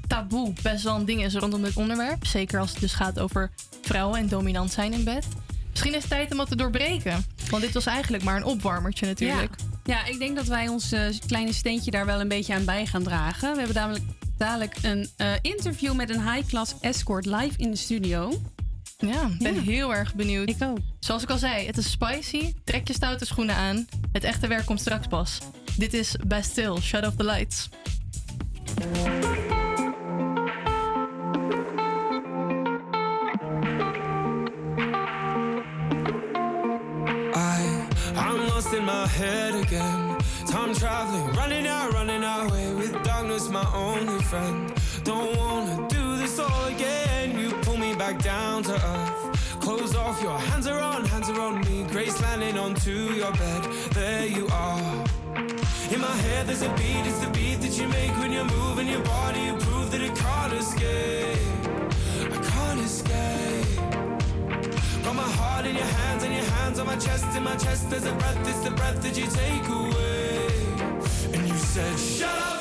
taboe best wel een ding is rondom dit onderwerp. Zeker als het dus gaat over vrouwen en dominant zijn in bed. Misschien is het tijd om wat te doorbreken. Want dit was eigenlijk maar een opwarmertje natuurlijk. Ja. ja, ik denk dat wij ons eh, kleine steentje daar wel een beetje aan bij gaan dragen. We hebben dadelijk, dadelijk een eh, interview met een high-class escort live in de studio. Ja, ik ben Ja. heel erg benieuwd. Ik ook. Zoals ik al zei, het is spicy. Trek je stoute schoenen aan. Het echte werk komt straks pas. Dit is Bastille, Shut Off the Lights. I, I'm lost in my head again. Time traveling, running out, running away with darkness, my only friend. Don't wanna do this all again. Back down to earth. Close off, your hands are on, hands are on me. Grace landing onto your bed. There you are. In my head, there's a beat, it's the beat that you make when you're moving your body. You prove that it can't escape. I can't escape. Got my heart in your hands and your hands on my chest. In my chest, there's a breath, it's the breath that you take away. And you said, Shut up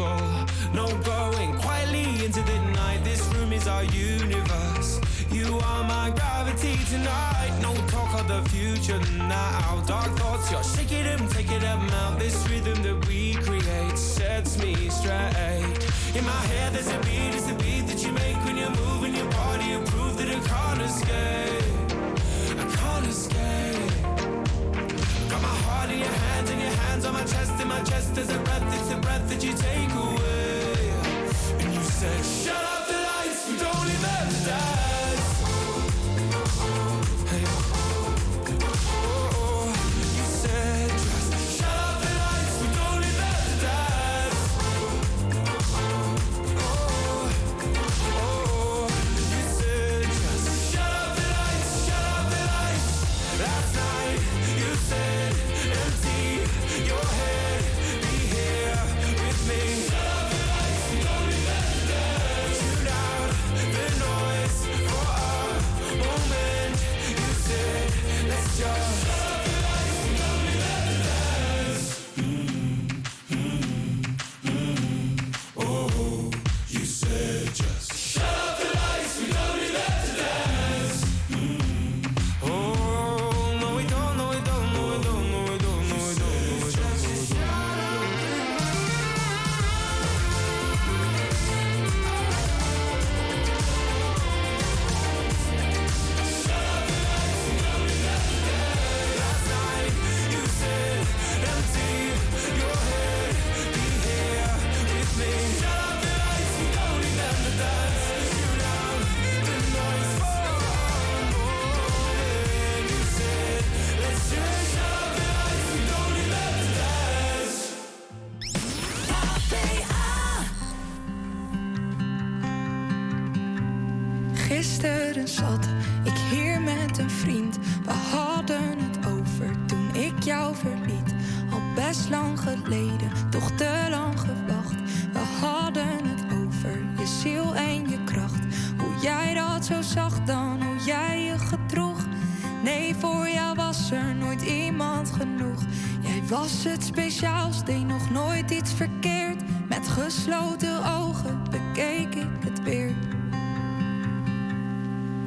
control. No going quietly into the night. This room is our universe. You are my gravity tonight. No talk of the future now. Dark thoughts, you're shaking them, taking them out. This rhythm that we create sets me straight. In my head, there's a beat, it's a beat that you make when you're moving your body. You prove that it can't escape. hands on my chest, in my chest is a breath, it's a breath that you take away. And you said, shut up. het speciaals, deed nog nooit iets verkeerd. Met gesloten ogen bekeek ik het weer.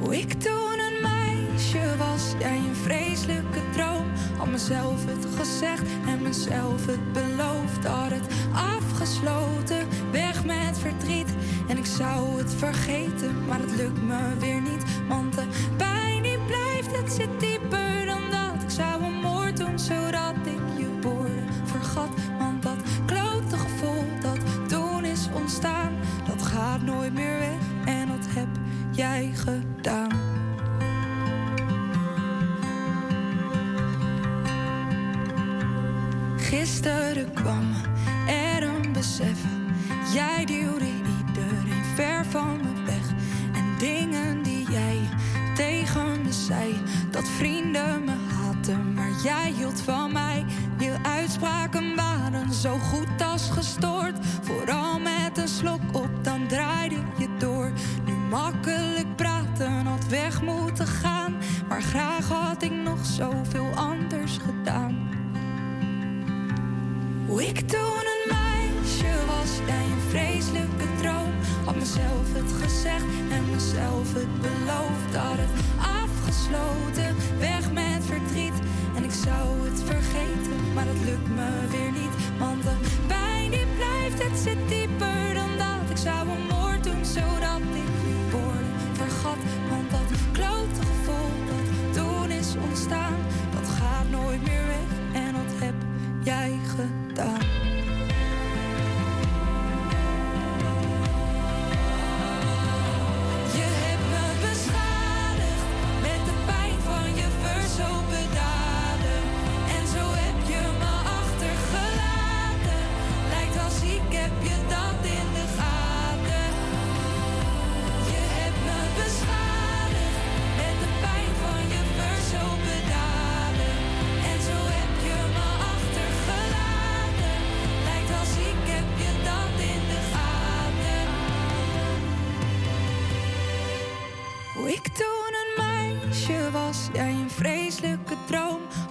Hoe ik toen een meisje was, jij een vreselijke droom. Had mezelf het gezegd en mezelf het beloofd. Had het afgesloten, weg met verdriet. En ik zou het vergeten, maar het lukt me weer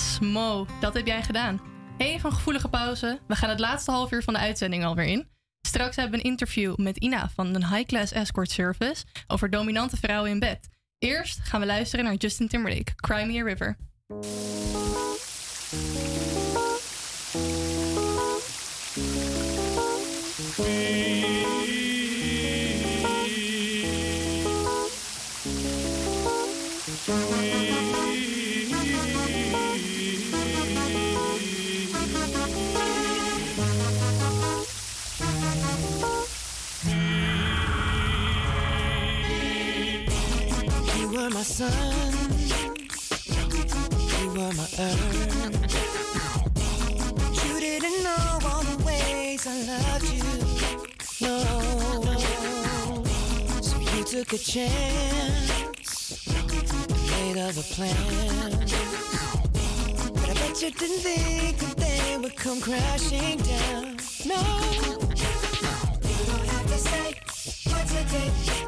Yes, dat heb jij gedaan. Even een gevoelige pauze. We gaan het laatste half uur van de uitzending alweer in. Straks hebben we een interview met Ina van een High Class Escort Service over dominante vrouwen in bed. Eerst gaan we luisteren naar Justin Timberlake, Cry Me a River. Sun, you were my earth. You didn't know all the ways I loved you, no. So you took a chance, made of a plan. But I bet you didn't think that they would come crashing down, no. You don't have to say what you did.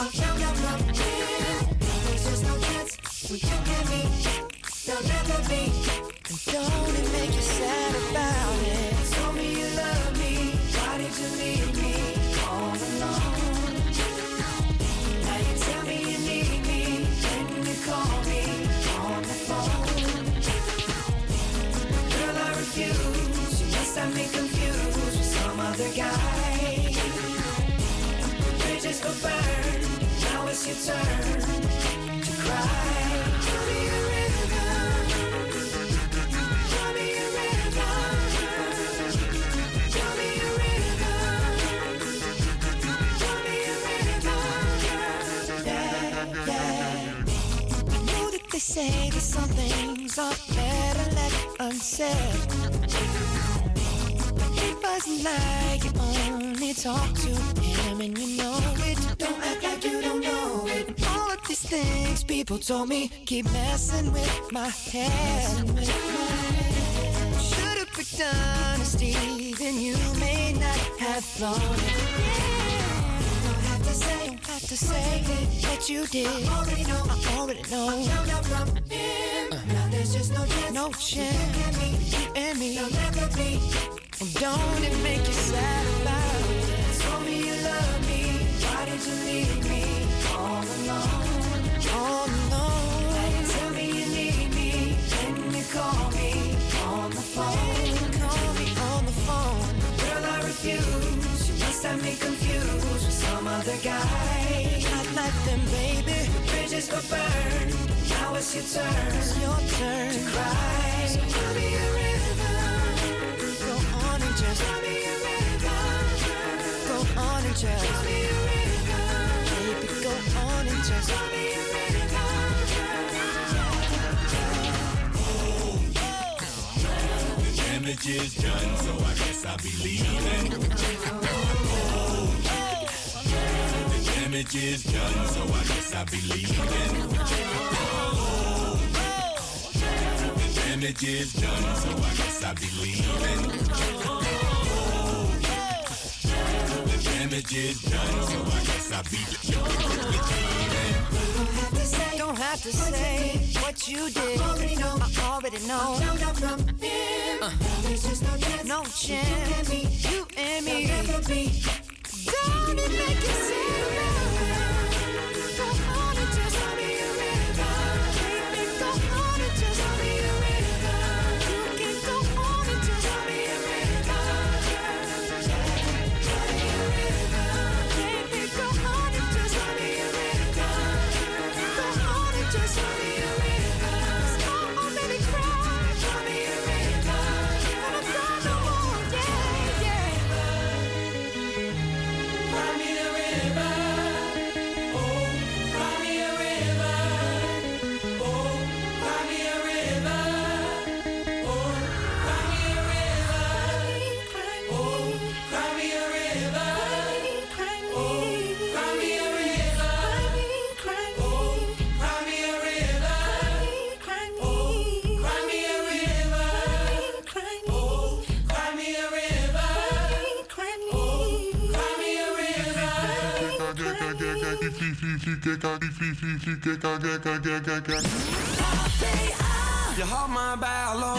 Oh, no, no, no, yeah. Your to cry. Know that they say that some things are better left unsaid. Wasn't like only talk to him and you know it. Don't act like these things people told me keep messing with my head. Should've picked honesty, then you may not have it. Don't have to say, don't have to say that you did. I already know, I already know. I found out from him. Uh-huh. Now there's just no chance. No chance. You and me, you and me. There'll never be. And don't it make you sad about it? Told me you love me. Why did you leave me all alone? Now tell me you need me. Call me on the phone. On. Girl, I refuse. You must have me confused with some other guy. Not like them, baby. Bridges go burn. Now it's your turn. Your turn to cry. So tell me a. Go on and just tell me a. Go on and just tell me a. Baby, go on and just tell me a damage is done, so I guess I'll be leaving. The damage is done, so I guess I'll be leaving. The damage is done, so I guess I'll be leaving. The damage is done, so I guess I'll be leaving. Don't have to say what you did. I already know. I already know. I found out from him. Uh. There's just no chance. No chance. You and me. You and me. Don't it make you sad? Go Je had me bij hallo,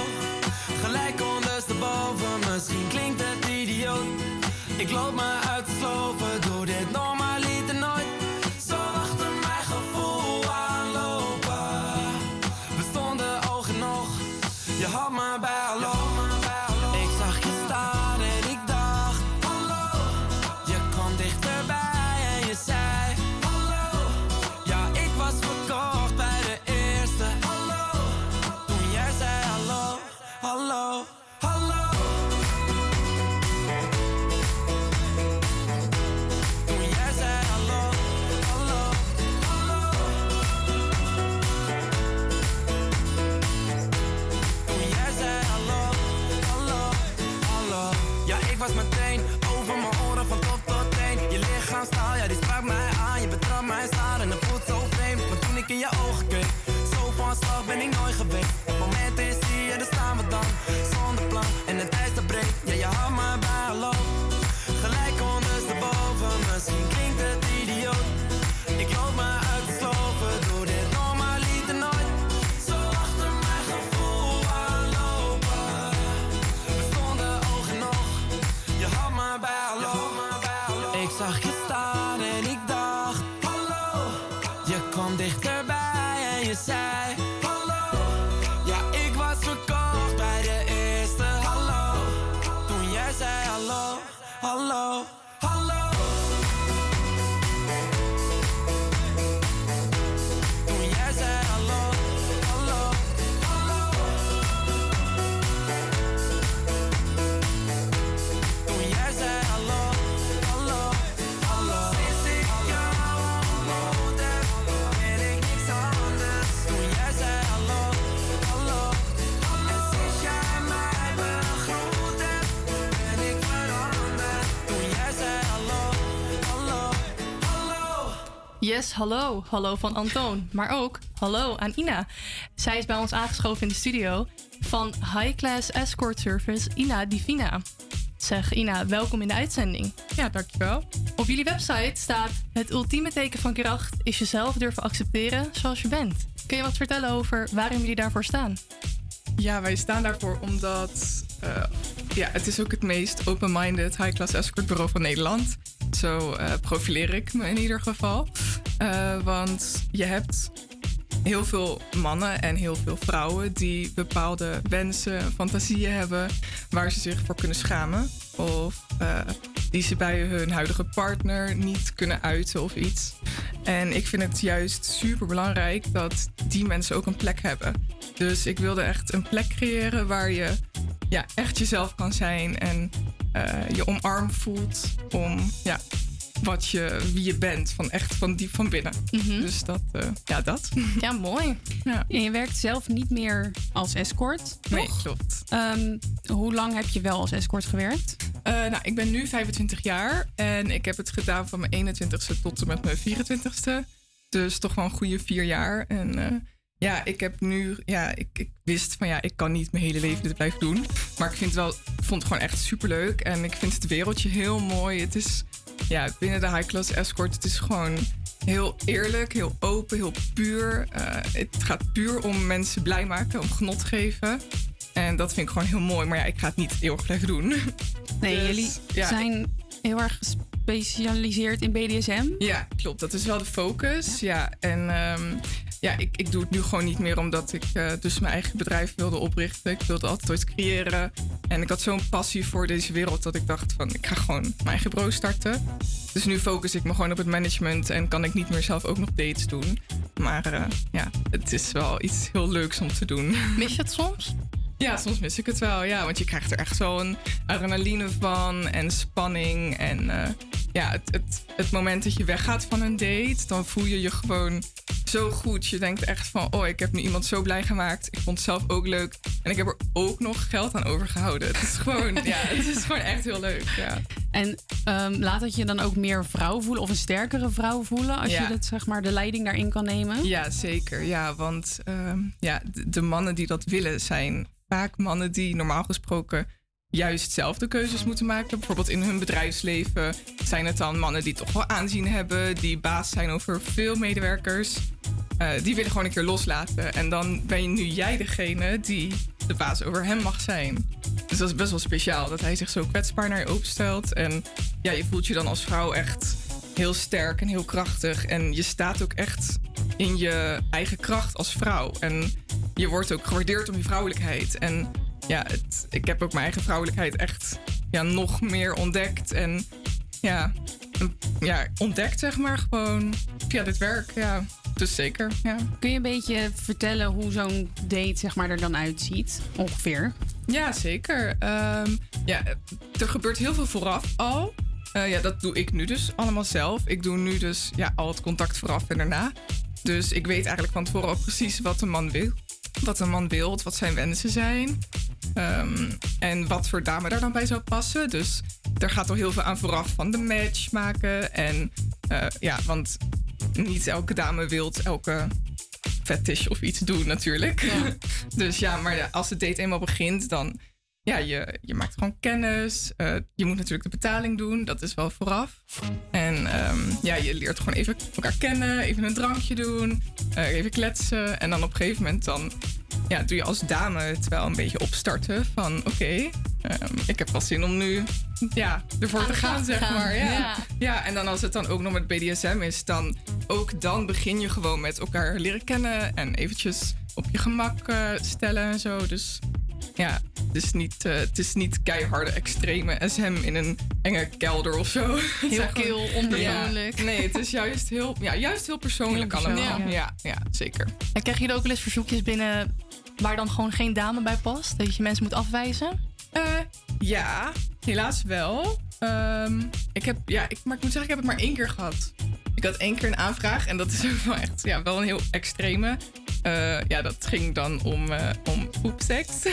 gelijk ondersteboven. Misschien klinkt het idioot. Ik loop me uit te sloven, doe dit normaliter Yes, hallo. Hallo van Antoon. Maar ook hallo aan Ina. Zij is bij ons aangeschoven in de studio van High Class Escort Service Ina Divina. Zeg Ina, welkom in de uitzending. Ja, dankjewel. Op jullie website staat: Het ultieme teken van kracht is jezelf durven accepteren zoals je bent. Kun je wat vertellen over waarom jullie daarvoor staan? Ja, wij staan daarvoor omdat eh, ja, het is ook het meest open-minded high-class escort bureau van Nederland. Zo eh, profileer ik me in ieder geval. Eh, want je hebt heel veel mannen en heel veel vrouwen die bepaalde wensen, fantasieën hebben waar ze zich voor kunnen schamen. Of eh, die ze bij hun huidige partner niet kunnen uiten of iets. En ik vind het juist super belangrijk dat die mensen ook een plek hebben. Dus ik wilde echt een plek creëren waar je ja, echt jezelf kan zijn en eh, je omarmd voelt om ja, wat je, wie je bent, van echt van diep van binnen. Dus dat, eh, ja, dat. <laughs> Ja, mooi. Ja. En je werkt zelf niet meer als escort, Nee, toch? klopt. Ehm, hoe lang heb je wel als escort gewerkt? Eh, nou, ik ben nu 25 jaar en ik heb het gedaan van mijn 21ste tot en met mijn 24ste. Dus toch wel een goede vier jaar. En ja, ik heb nu, ja, ik, ik wist van ja, ik kan niet mijn hele leven dit blijven doen. Maar ik vind het wel, vond het gewoon echt superleuk. En ik vind het wereldje heel mooi. Het is, ja, binnen de high class escort, het is gewoon heel eerlijk, heel open, heel puur. Eh, het gaat puur om mensen blij maken, om genot geven. En dat vind ik gewoon heel mooi. Maar ja, ik ga het niet eeuwig blijven doen. Nee, <laughs> Dus, jullie ja, zijn heel erg gespecialiseerd in BDSM. Ja, klopt. Dat is wel de focus. Ja, en ehm, ja, ik, ik doe het nu gewoon niet meer omdat ik eh, dus mijn eigen bedrijf wilde oprichten. Ik wilde altijd ooit creëren. En ik had zo'n passie voor deze wereld dat ik dacht van ik ga gewoon mijn eigen bureau starten. Dus nu focus ik me gewoon op het management en kan ik niet meer zelf ook nog dates doen. Maar eh, ja, het is wel iets heel leuks om te doen. Mis je het soms? Ja, soms mis ik het wel. Ja, want je krijgt er echt zo een adrenaline van en spanning. En eh, ja, het, het, het moment dat je weggaat van een date, dan voel je je gewoon zo goed. Je denkt echt van, oh, ik heb nu iemand zo blij gemaakt. Ik vond het zelf ook leuk. En ik heb er ook nog geld aan overgehouden. Het is gewoon, <laughs> ja, het is gewoon echt heel leuk. Ja. En ehm, laat het je dan ook meer vrouw voelen of een sterkere vrouw voelen als Ja. je dat, zeg maar, de leiding daarin kan nemen? Ja, zeker. Ja, want ehm, ja, de, de mannen die dat willen zijn vaak mannen die normaal gesproken juist zelf de keuzes moeten maken. Bijvoorbeeld in hun bedrijfsleven zijn het dan mannen die toch wel aanzien hebben, die baas zijn over veel medewerkers. Eh, die willen gewoon een keer loslaten. En dan ben je nu jij degene die de baas over hem mag zijn. Dus dat is best wel speciaal dat hij zich zo kwetsbaar naar je openstelt. En ja, je voelt je dan als vrouw echt heel sterk en heel krachtig. En je staat ook echt in je eigen kracht als vrouw. En je wordt ook gewaardeerd om je vrouwelijkheid. En ja, het, ik heb ook mijn eigen vrouwelijkheid echt ja, nog meer ontdekt. En ja, ja, ontdekt zeg maar gewoon via dit werk. Ja, dus zeker. Ja. Kun je een beetje vertellen hoe zo'n date zeg maar, er dan uitziet? Ongeveer. Ja, zeker. Ehm, ja, er gebeurt heel veel vooraf al. Eh, ja, dat doe ik nu dus allemaal zelf. Ik doe nu dus ja, al het contact vooraf en daarna. Dus ik weet eigenlijk van tevoren ook precies wat een man wil. Wat een man wil, wat zijn wensen zijn. Ehm, en wat voor dame daar dan bij zou passen. Dus er gaat al heel veel aan vooraf van de match maken. En eh, ja, want niet elke dame wil elke fetish of iets doen natuurlijk. <laughs> dus ja, maar ja, als de date eenmaal begint, dan ja, je, je maakt gewoon kennis. Eh, je moet natuurlijk de betaling doen, dat is wel vooraf. En ehm, ja, je leert gewoon even elkaar kennen, even een drankje doen, eh, even kletsen. En dan op een gegeven moment dan ja, doe je als dame het wel een beetje opstarten van oké, ehm, ik heb wel zin om nu ja, ervoor te gaan, zeg maar. Ja. ja. Ja. en dan als het dan ook nog met BDSM is, dan ook dan begin je gewoon met elkaar leren kennen en eventjes op je gemak eh, stellen en zo. Dus ja, het is niet, eh, het is niet keiharde extreme SM in een enge kelder of zo. <laughs> Kil, gewoon- onpersoonlijk. Ja, nee, het is juist heel, ja, juist heel persoonlijk Heel persoonlijk, allemaal. ja. Ja, ja, zeker. En krijg je er ook wel eens verzoekjes binnen waar dan gewoon geen dame bij past? Dat je mensen moet afwijzen? Eh, ja, helaas wel. Ehm, ik heb, ja, ik, maar ik moet zeggen, ik heb het maar één keer gehad. Ik had één keer een aanvraag en dat is ook <laughs> wel echt ja, wel een heel extreme. Eh, ja, dat ging dan om, eh om poepseks. <laughs>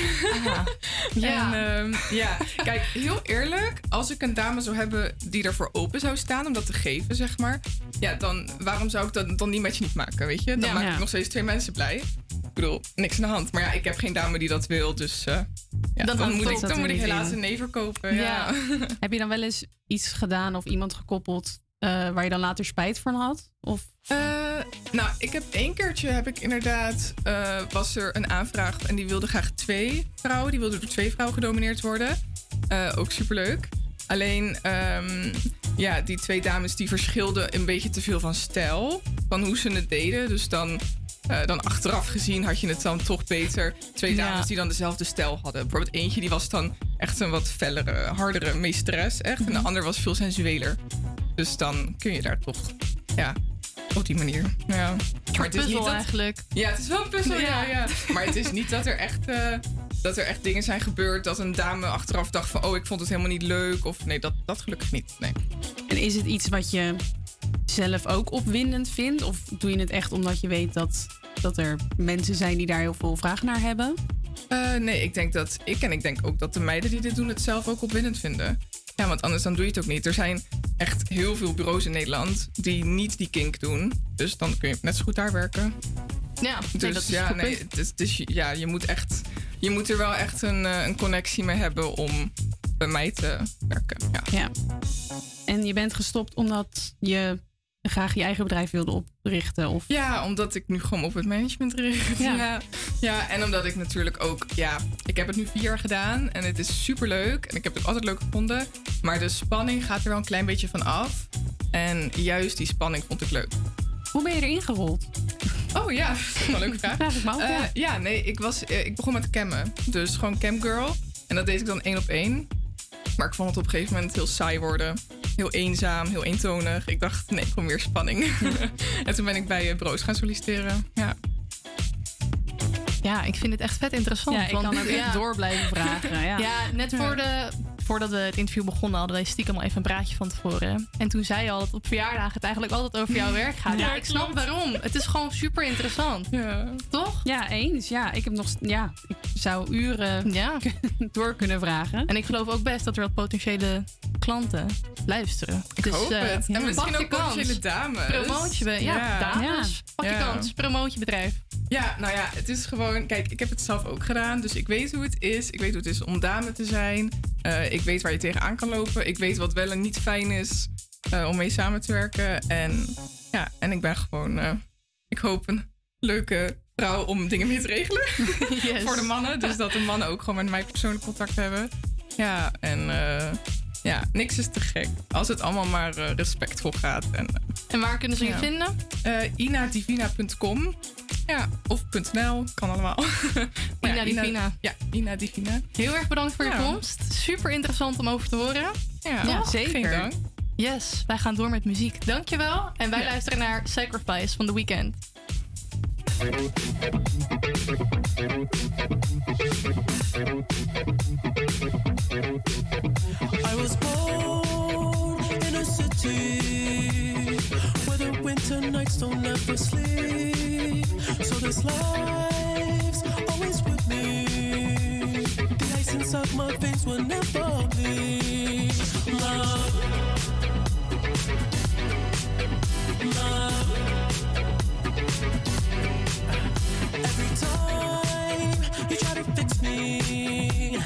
Ja. En, ehm, ja, kijk, heel eerlijk, als ik een dame zou hebben die ervoor open zou staan om dat te geven, zeg maar. Ja, dan waarom zou ik dat dan die match niet maken, weet je? Dan Ja. maak Ja. ik nog steeds twee mensen blij. Ik bedoel, niks aan de hand. Maar ja, ik heb geen dame die dat wil, dus eh, ja, Dat dan, moet ik, dan moet ik helaas in. een nee verkopen. Ja. <laughs> Heb je dan wel eens iets gedaan of iemand gekoppeld eh, waar je dan later spijt van had? Of Eh, nou, ik heb één keertje heb ik inderdaad eh, was er een aanvraag en die wilde graag twee vrouwen, die wilde door twee vrouwen gedomineerd worden. Ook superleuk. Alleen, ehm, ja, die twee dames die verschilden een beetje te veel van stijl, van hoe ze het deden. Dus dan, dan achteraf gezien had je het dan toch beter. Twee Ja. dames die dan dezelfde stijl hadden. Bijvoorbeeld eentje die was dan echt een wat fellere, hardere meesteres, echt. En de ander was veel sensueler. Dus dan kun je daar toch, ja, op die manier. Ja. Maar puzzel eigenlijk. Ja, het is wel een puzzel, ja. Ja. ja. Maar het is niet dat er echt... eh, dat er echt dingen zijn gebeurd dat een dame achteraf dacht van... oh, ik vond het helemaal niet leuk. Of nee, dat, dat gelukkig niet. Nee. En is het iets wat je zelf ook opwindend vindt? Of doe je het echt omdat je weet dat, dat er mensen zijn die daar heel veel vraag naar hebben? Eh, nee, ik denk dat ik en ik denk ook dat de meiden die dit doen het zelf ook opwindend vinden. Ja, want anders dan doe je het ook niet. Er zijn echt heel veel bureaus in Nederland die niet die kink doen. Dus dan kun je net zo goed daar werken. Ja, nee, Dus dat is ja, nee, het is, het is- ja, je moet echt, je moet er wel echt een, eh, een connectie mee hebben om bij mij te werken. Ja. Ja. En je bent gestopt omdat je graag je eigen bedrijf wilde oprichten? Of... Ja, omdat ik nu gewoon op het management richt. Ja. Ja. ja. en omdat ik natuurlijk ook, ja, ik heb het nu vier jaar gedaan en het is super leuk en ik heb het ook altijd leuk gevonden. Maar de spanning gaat er wel een klein beetje van af. En juist die spanning vond ik leuk. Hoe ben je erin gerold? Oh ja, <laughs> dat is wel een leuke vraag. <laughs> Vraag ik me af, Eh, ja. ja, nee, ik, was, eh, ik begon met cammen. Dus gewoon camgirl. En dat deed ik dan één op één. Maar ik vond het op een gegeven moment heel saai worden. Heel eenzaam, heel eentonig. Ik dacht, nee, ik wil meer spanning. <laughs> en toen ben ik bij uh, Broos gaan solliciteren. Ja. Ja, ik vind het echt vet interessant. Ja, ik kan ook echt door blijven <laughs> vragen, ja. net voor de, voordat we het interview begonnen hadden wij stiekem al even een praatje van tevoren. En toen zei je al dat op verjaardagen het eigenlijk altijd over jouw werk gaat. Ja, Ja, ik snap waarom. Het is gewoon super interessant. Toch? Ja, eens. Ja, ik heb nog. Ja, ik zou uren ja. <laughs> door kunnen vragen. En ik geloof ook best dat er wat potentiële klanten luisteren. Ik hoop eh, het. En misschien ook potentiële kans. dames. Promoot je, be- ja, Ja. dames. Pak je Ja. kans. Promoot je bedrijf. Ja, nou ja, het is gewoon... Kijk, ik heb het zelf ook gedaan. Dus ik weet hoe het is. Ik weet hoe het is om dame te zijn. Eh, ik weet waar je tegenaan kan lopen. Ik weet wat wel en niet fijn is eh, om mee samen te werken. En ja, en ik ben gewoon... eh, ik hoop een leuke vrouw om dingen mee te regelen. <laughs> Voor de mannen. Dus dat de mannen ook gewoon met mij persoonlijk contact hebben. Ja, en ja, niks is te gek. Als het allemaal maar respectvol gaat. En, en waar kunnen ze je vinden? inadivina.com. Ja, of .nl, kan allemaal. <laughs> Maar Ina Divina. Ja, Ina Divina. Heel erg bedankt voor je Ja. komst. Super interessant om over te horen. Ja, ja zeker. geen dank. Yes, wij gaan door met muziek. Dankjewel. En wij Ja. luisteren naar Sacrifice van The Weeknd. I was born in a city winter nights don't ever sleep. So this life's always with me. The ice inside my veins will never bleed. Love, love. Every time you try to fix me,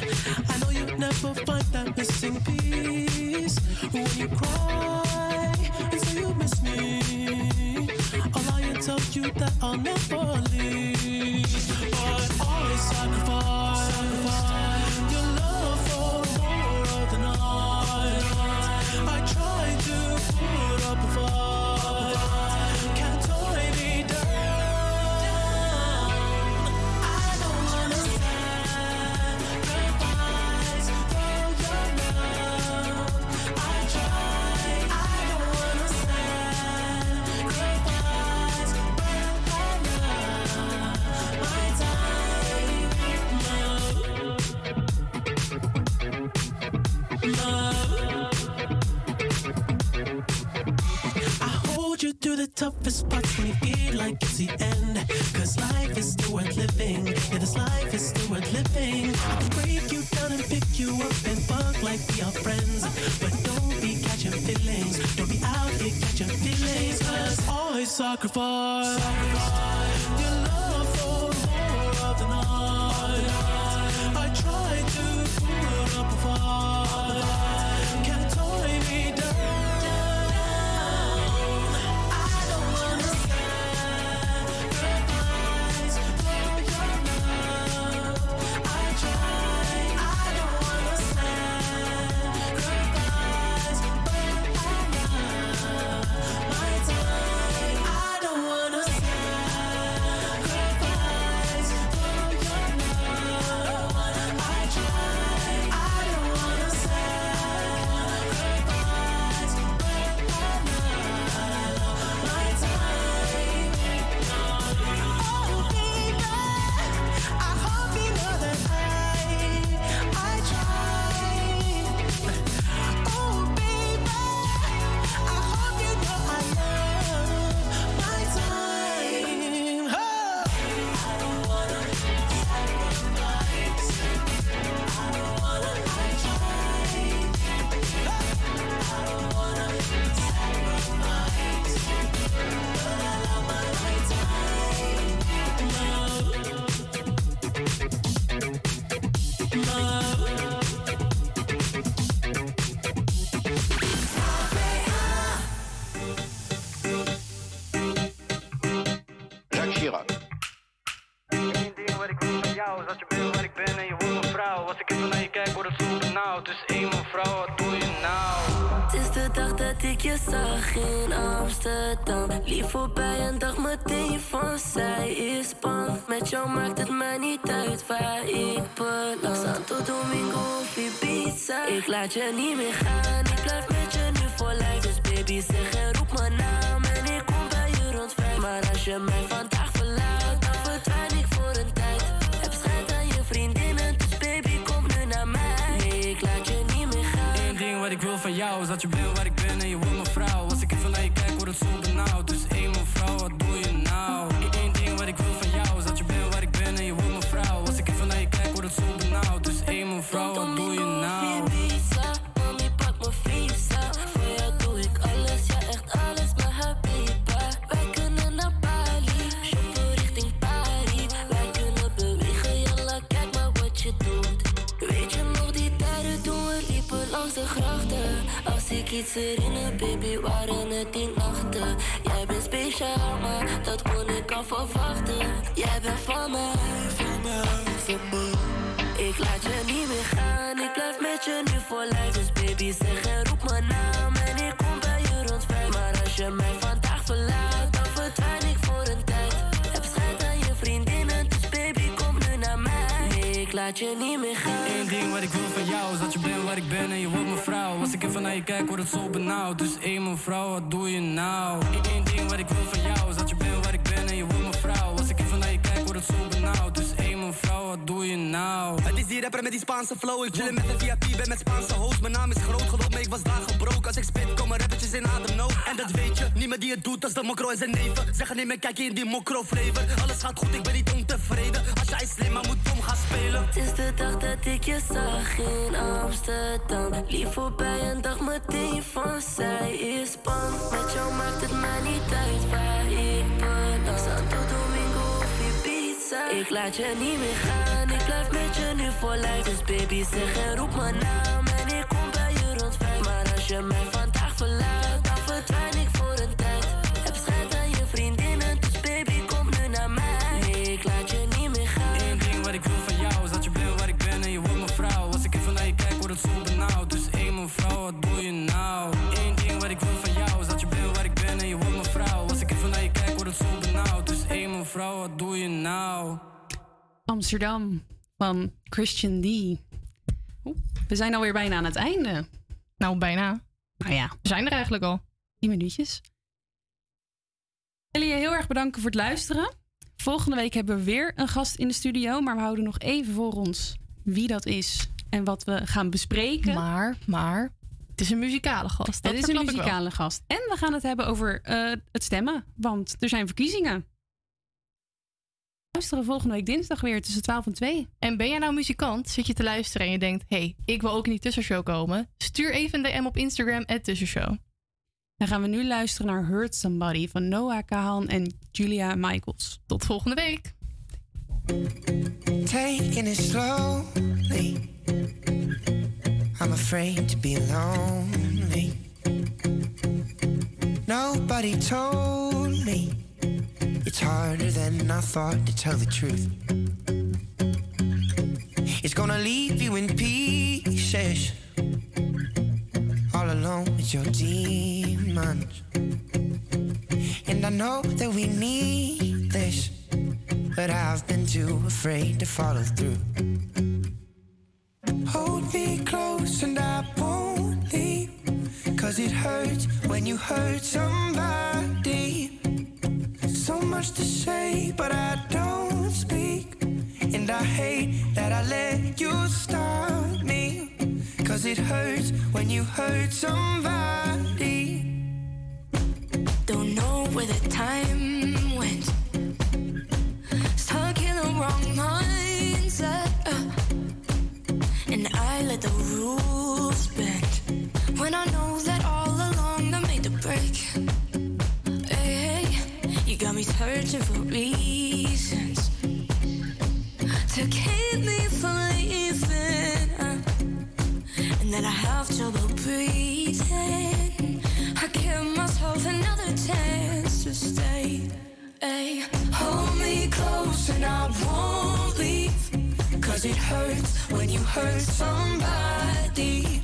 I know you never find that missing piece. When you cry you that I'll. But always sacrifice, toughest parts when you feel like it's the end. Cause life is still worth living. Yeah, this life is still worth living. I can break you down and pick you up and fuck like we are friends. But don't be catching feelings. Don't be out here catching feelings. Cause always sacrifice. Your laat je niet meer gaan. Ik blijf met je nu voor lijf. Dus baby zeg en roep mijn naam. En ik kom bij je rond vijf. Maar als je mij vandaag verlaat, dan verdwijn ik voor een tijd. Heb schijt aan je vriendinnen. Dus baby kom nu naar mij. Nee, ik laat je niet meer gaan. Eén ding wat ik wil van jou is dat je bent waar ik Mij. Ik laat je niet meer gaan, ik blijf met je nu voor lijf. Dus baby, zeg en roep mijn naam en ik kom bij je rond vijf. Maar als je mij vandaag verlaat, dan verdwijn ik voor een tijd. Heb schijt aan je vriendinnen, dus baby, kom nu naar mij. Nee, ik laat je niet meer gaan. Eén ding wat ik wil van jou is dat je bent waar ik ben en je wordt mijn vrouw. Als ik even naar je kijk, wordt het zo benauwd. Dus één mijn vrouw, wat doe je nou? Eén ding wat ik wil van jou is dat je bent wat doe je nou? Het is die rapper met die Spaanse flow. Ik chillen met een VIP, ben met Spaanse host. Mijn naam is groot geloof me, ik was daar gebroken. Als ik spit, komen rappertjes in ademnood. En dat weet je, niemand die het doet als de mokro en zijn neven. Zeggen nee, maar kijk in die mokro flavor. Alles gaat goed, ik ben niet ontevreden. Als jij slim, maar moet dom gaan spelen. Het is de dag dat ik je zag in Amsterdam. Lief voorbij en dag meteen van zij is bang. Met jou maakt het mij niet uit waar ik ben. Domingo of Ik laat je niet meer gaan, ik blijf met je nu voor lijf. Dus baby zeg en roep mijn naam en ik kom bij je rond vijf. Maar als je mij vandaag verlaat, dan verdwijn ik vrouw, wat doe je nou? Amsterdam van Christian D. We zijn alweer bijna aan het einde. Nou, bijna. Nou ja. We zijn er eigenlijk al. 10 minuutjes. Ik wil je heel erg bedanken voor het luisteren. Volgende week hebben we weer een gast in de studio, maar we houden nog even voor ons wie dat is en wat we gaan bespreken. Maar, maar, het is een muzikale gast. Dat het is een muzikale gast. En we gaan het hebben over eh, het stemmen, want er zijn verkiezingen. Luisteren volgende week dinsdag weer tussen 12 en 2. En ben jij nou muzikant? Zit je te luisteren en je denkt: hey, ik wil ook in die tussenshow komen? Stuur even een DM op Instagram, tussenshow. Dan gaan we nu luisteren naar Hurt Somebody van Noah Kahan en Julia Michaels. Tot volgende week. taking it slowly. I'm afraid to be lonely. Nobody told me it's harder than I thought to tell the truth. It's gonna leave you in pieces, all alone with your demons. And I know that we need this but I've been too afraid to follow through. Hold me close and I won't leave. Cause it hurts when you hurt somebody. So much to say, but I don't speak. And I hate that I let you stop me. Cause it hurts when you hurt somebody. Don't know where the time went. Stuck in the wrong mindset. uh. and I let the rules bend. When I know that all me searching for reasons to keep me from leaving. and then I have trouble breathing. I give myself another chance to stay. Hey, hold me close and I won't leave. Cause it hurts when you hurt somebody.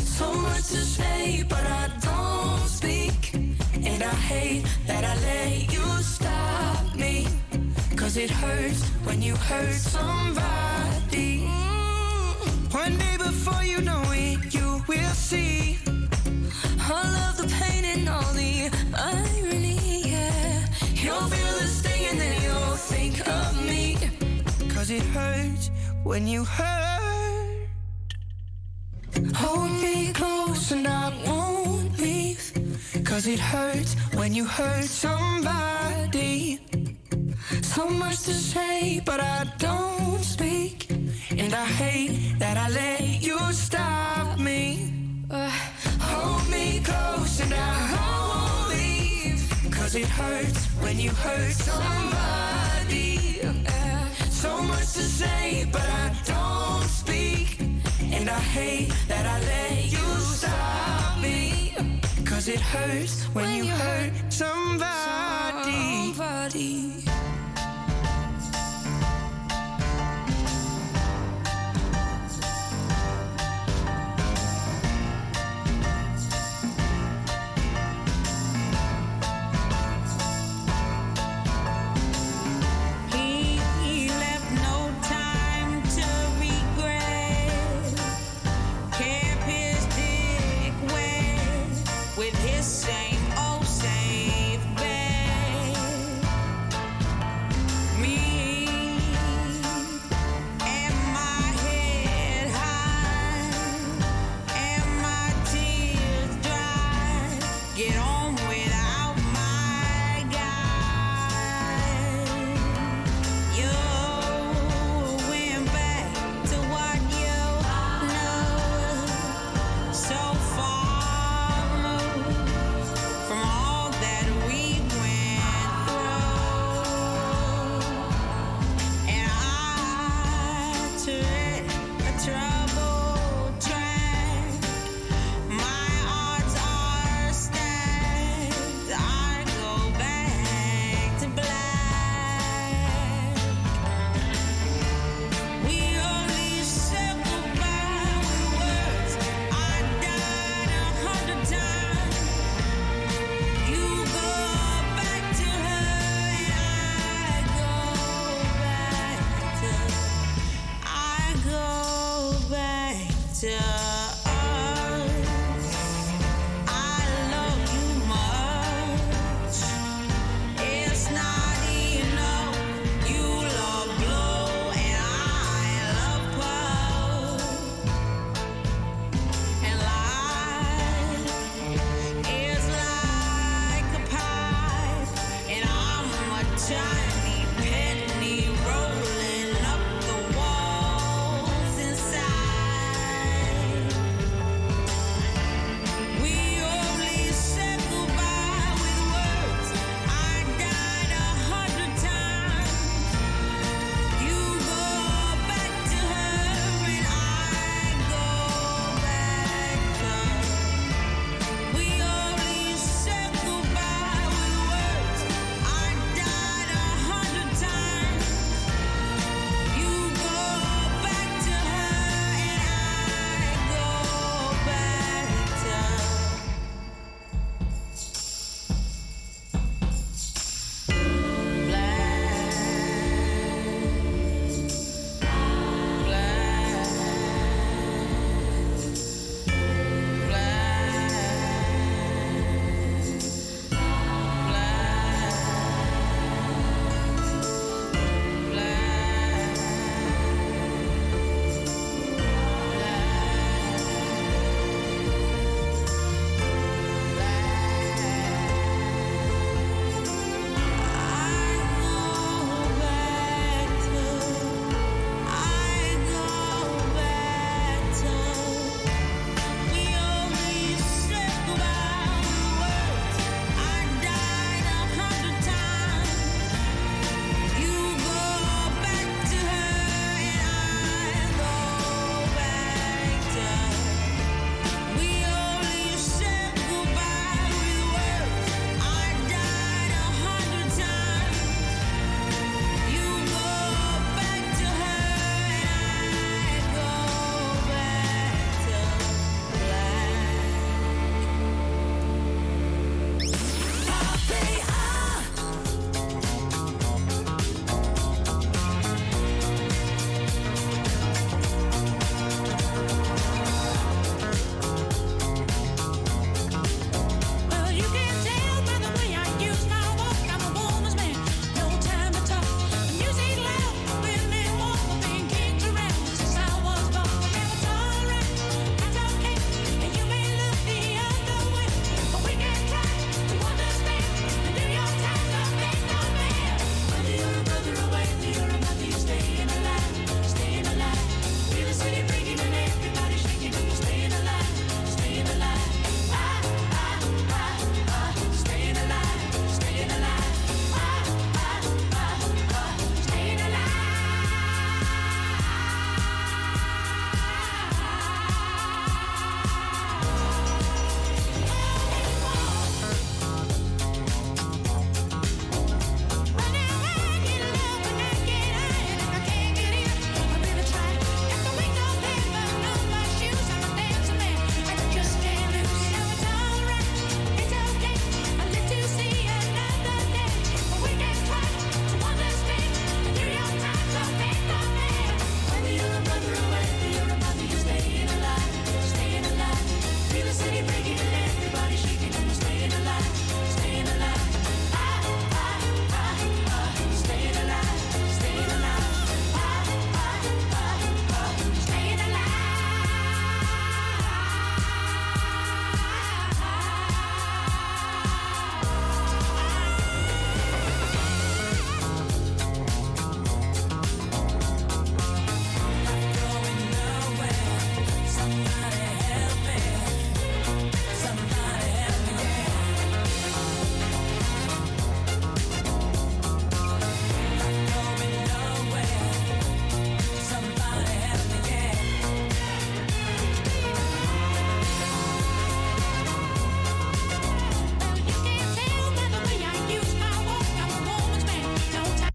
So much to say, but I don't speak. And I hate that I let you stop me. Cause it hurts when you hurt somebody. Mm. One day before you know it, you will see. All of the pain and all the irony, yeah. You'll feel the sting and then you'll think of me. Cause it hurts when you hurt. Hold me close and I won't leave. Cause it hurts when you hurt somebody. So much to say, but I don't speak. And I hate that I let you stop me. Uh, hold me close and I won't leave. Cause it hurts when you hurt somebody. Uh, so much to say, but I don't speak. And I hate that I let you stop me. Cause it hurts when you hurt somebody.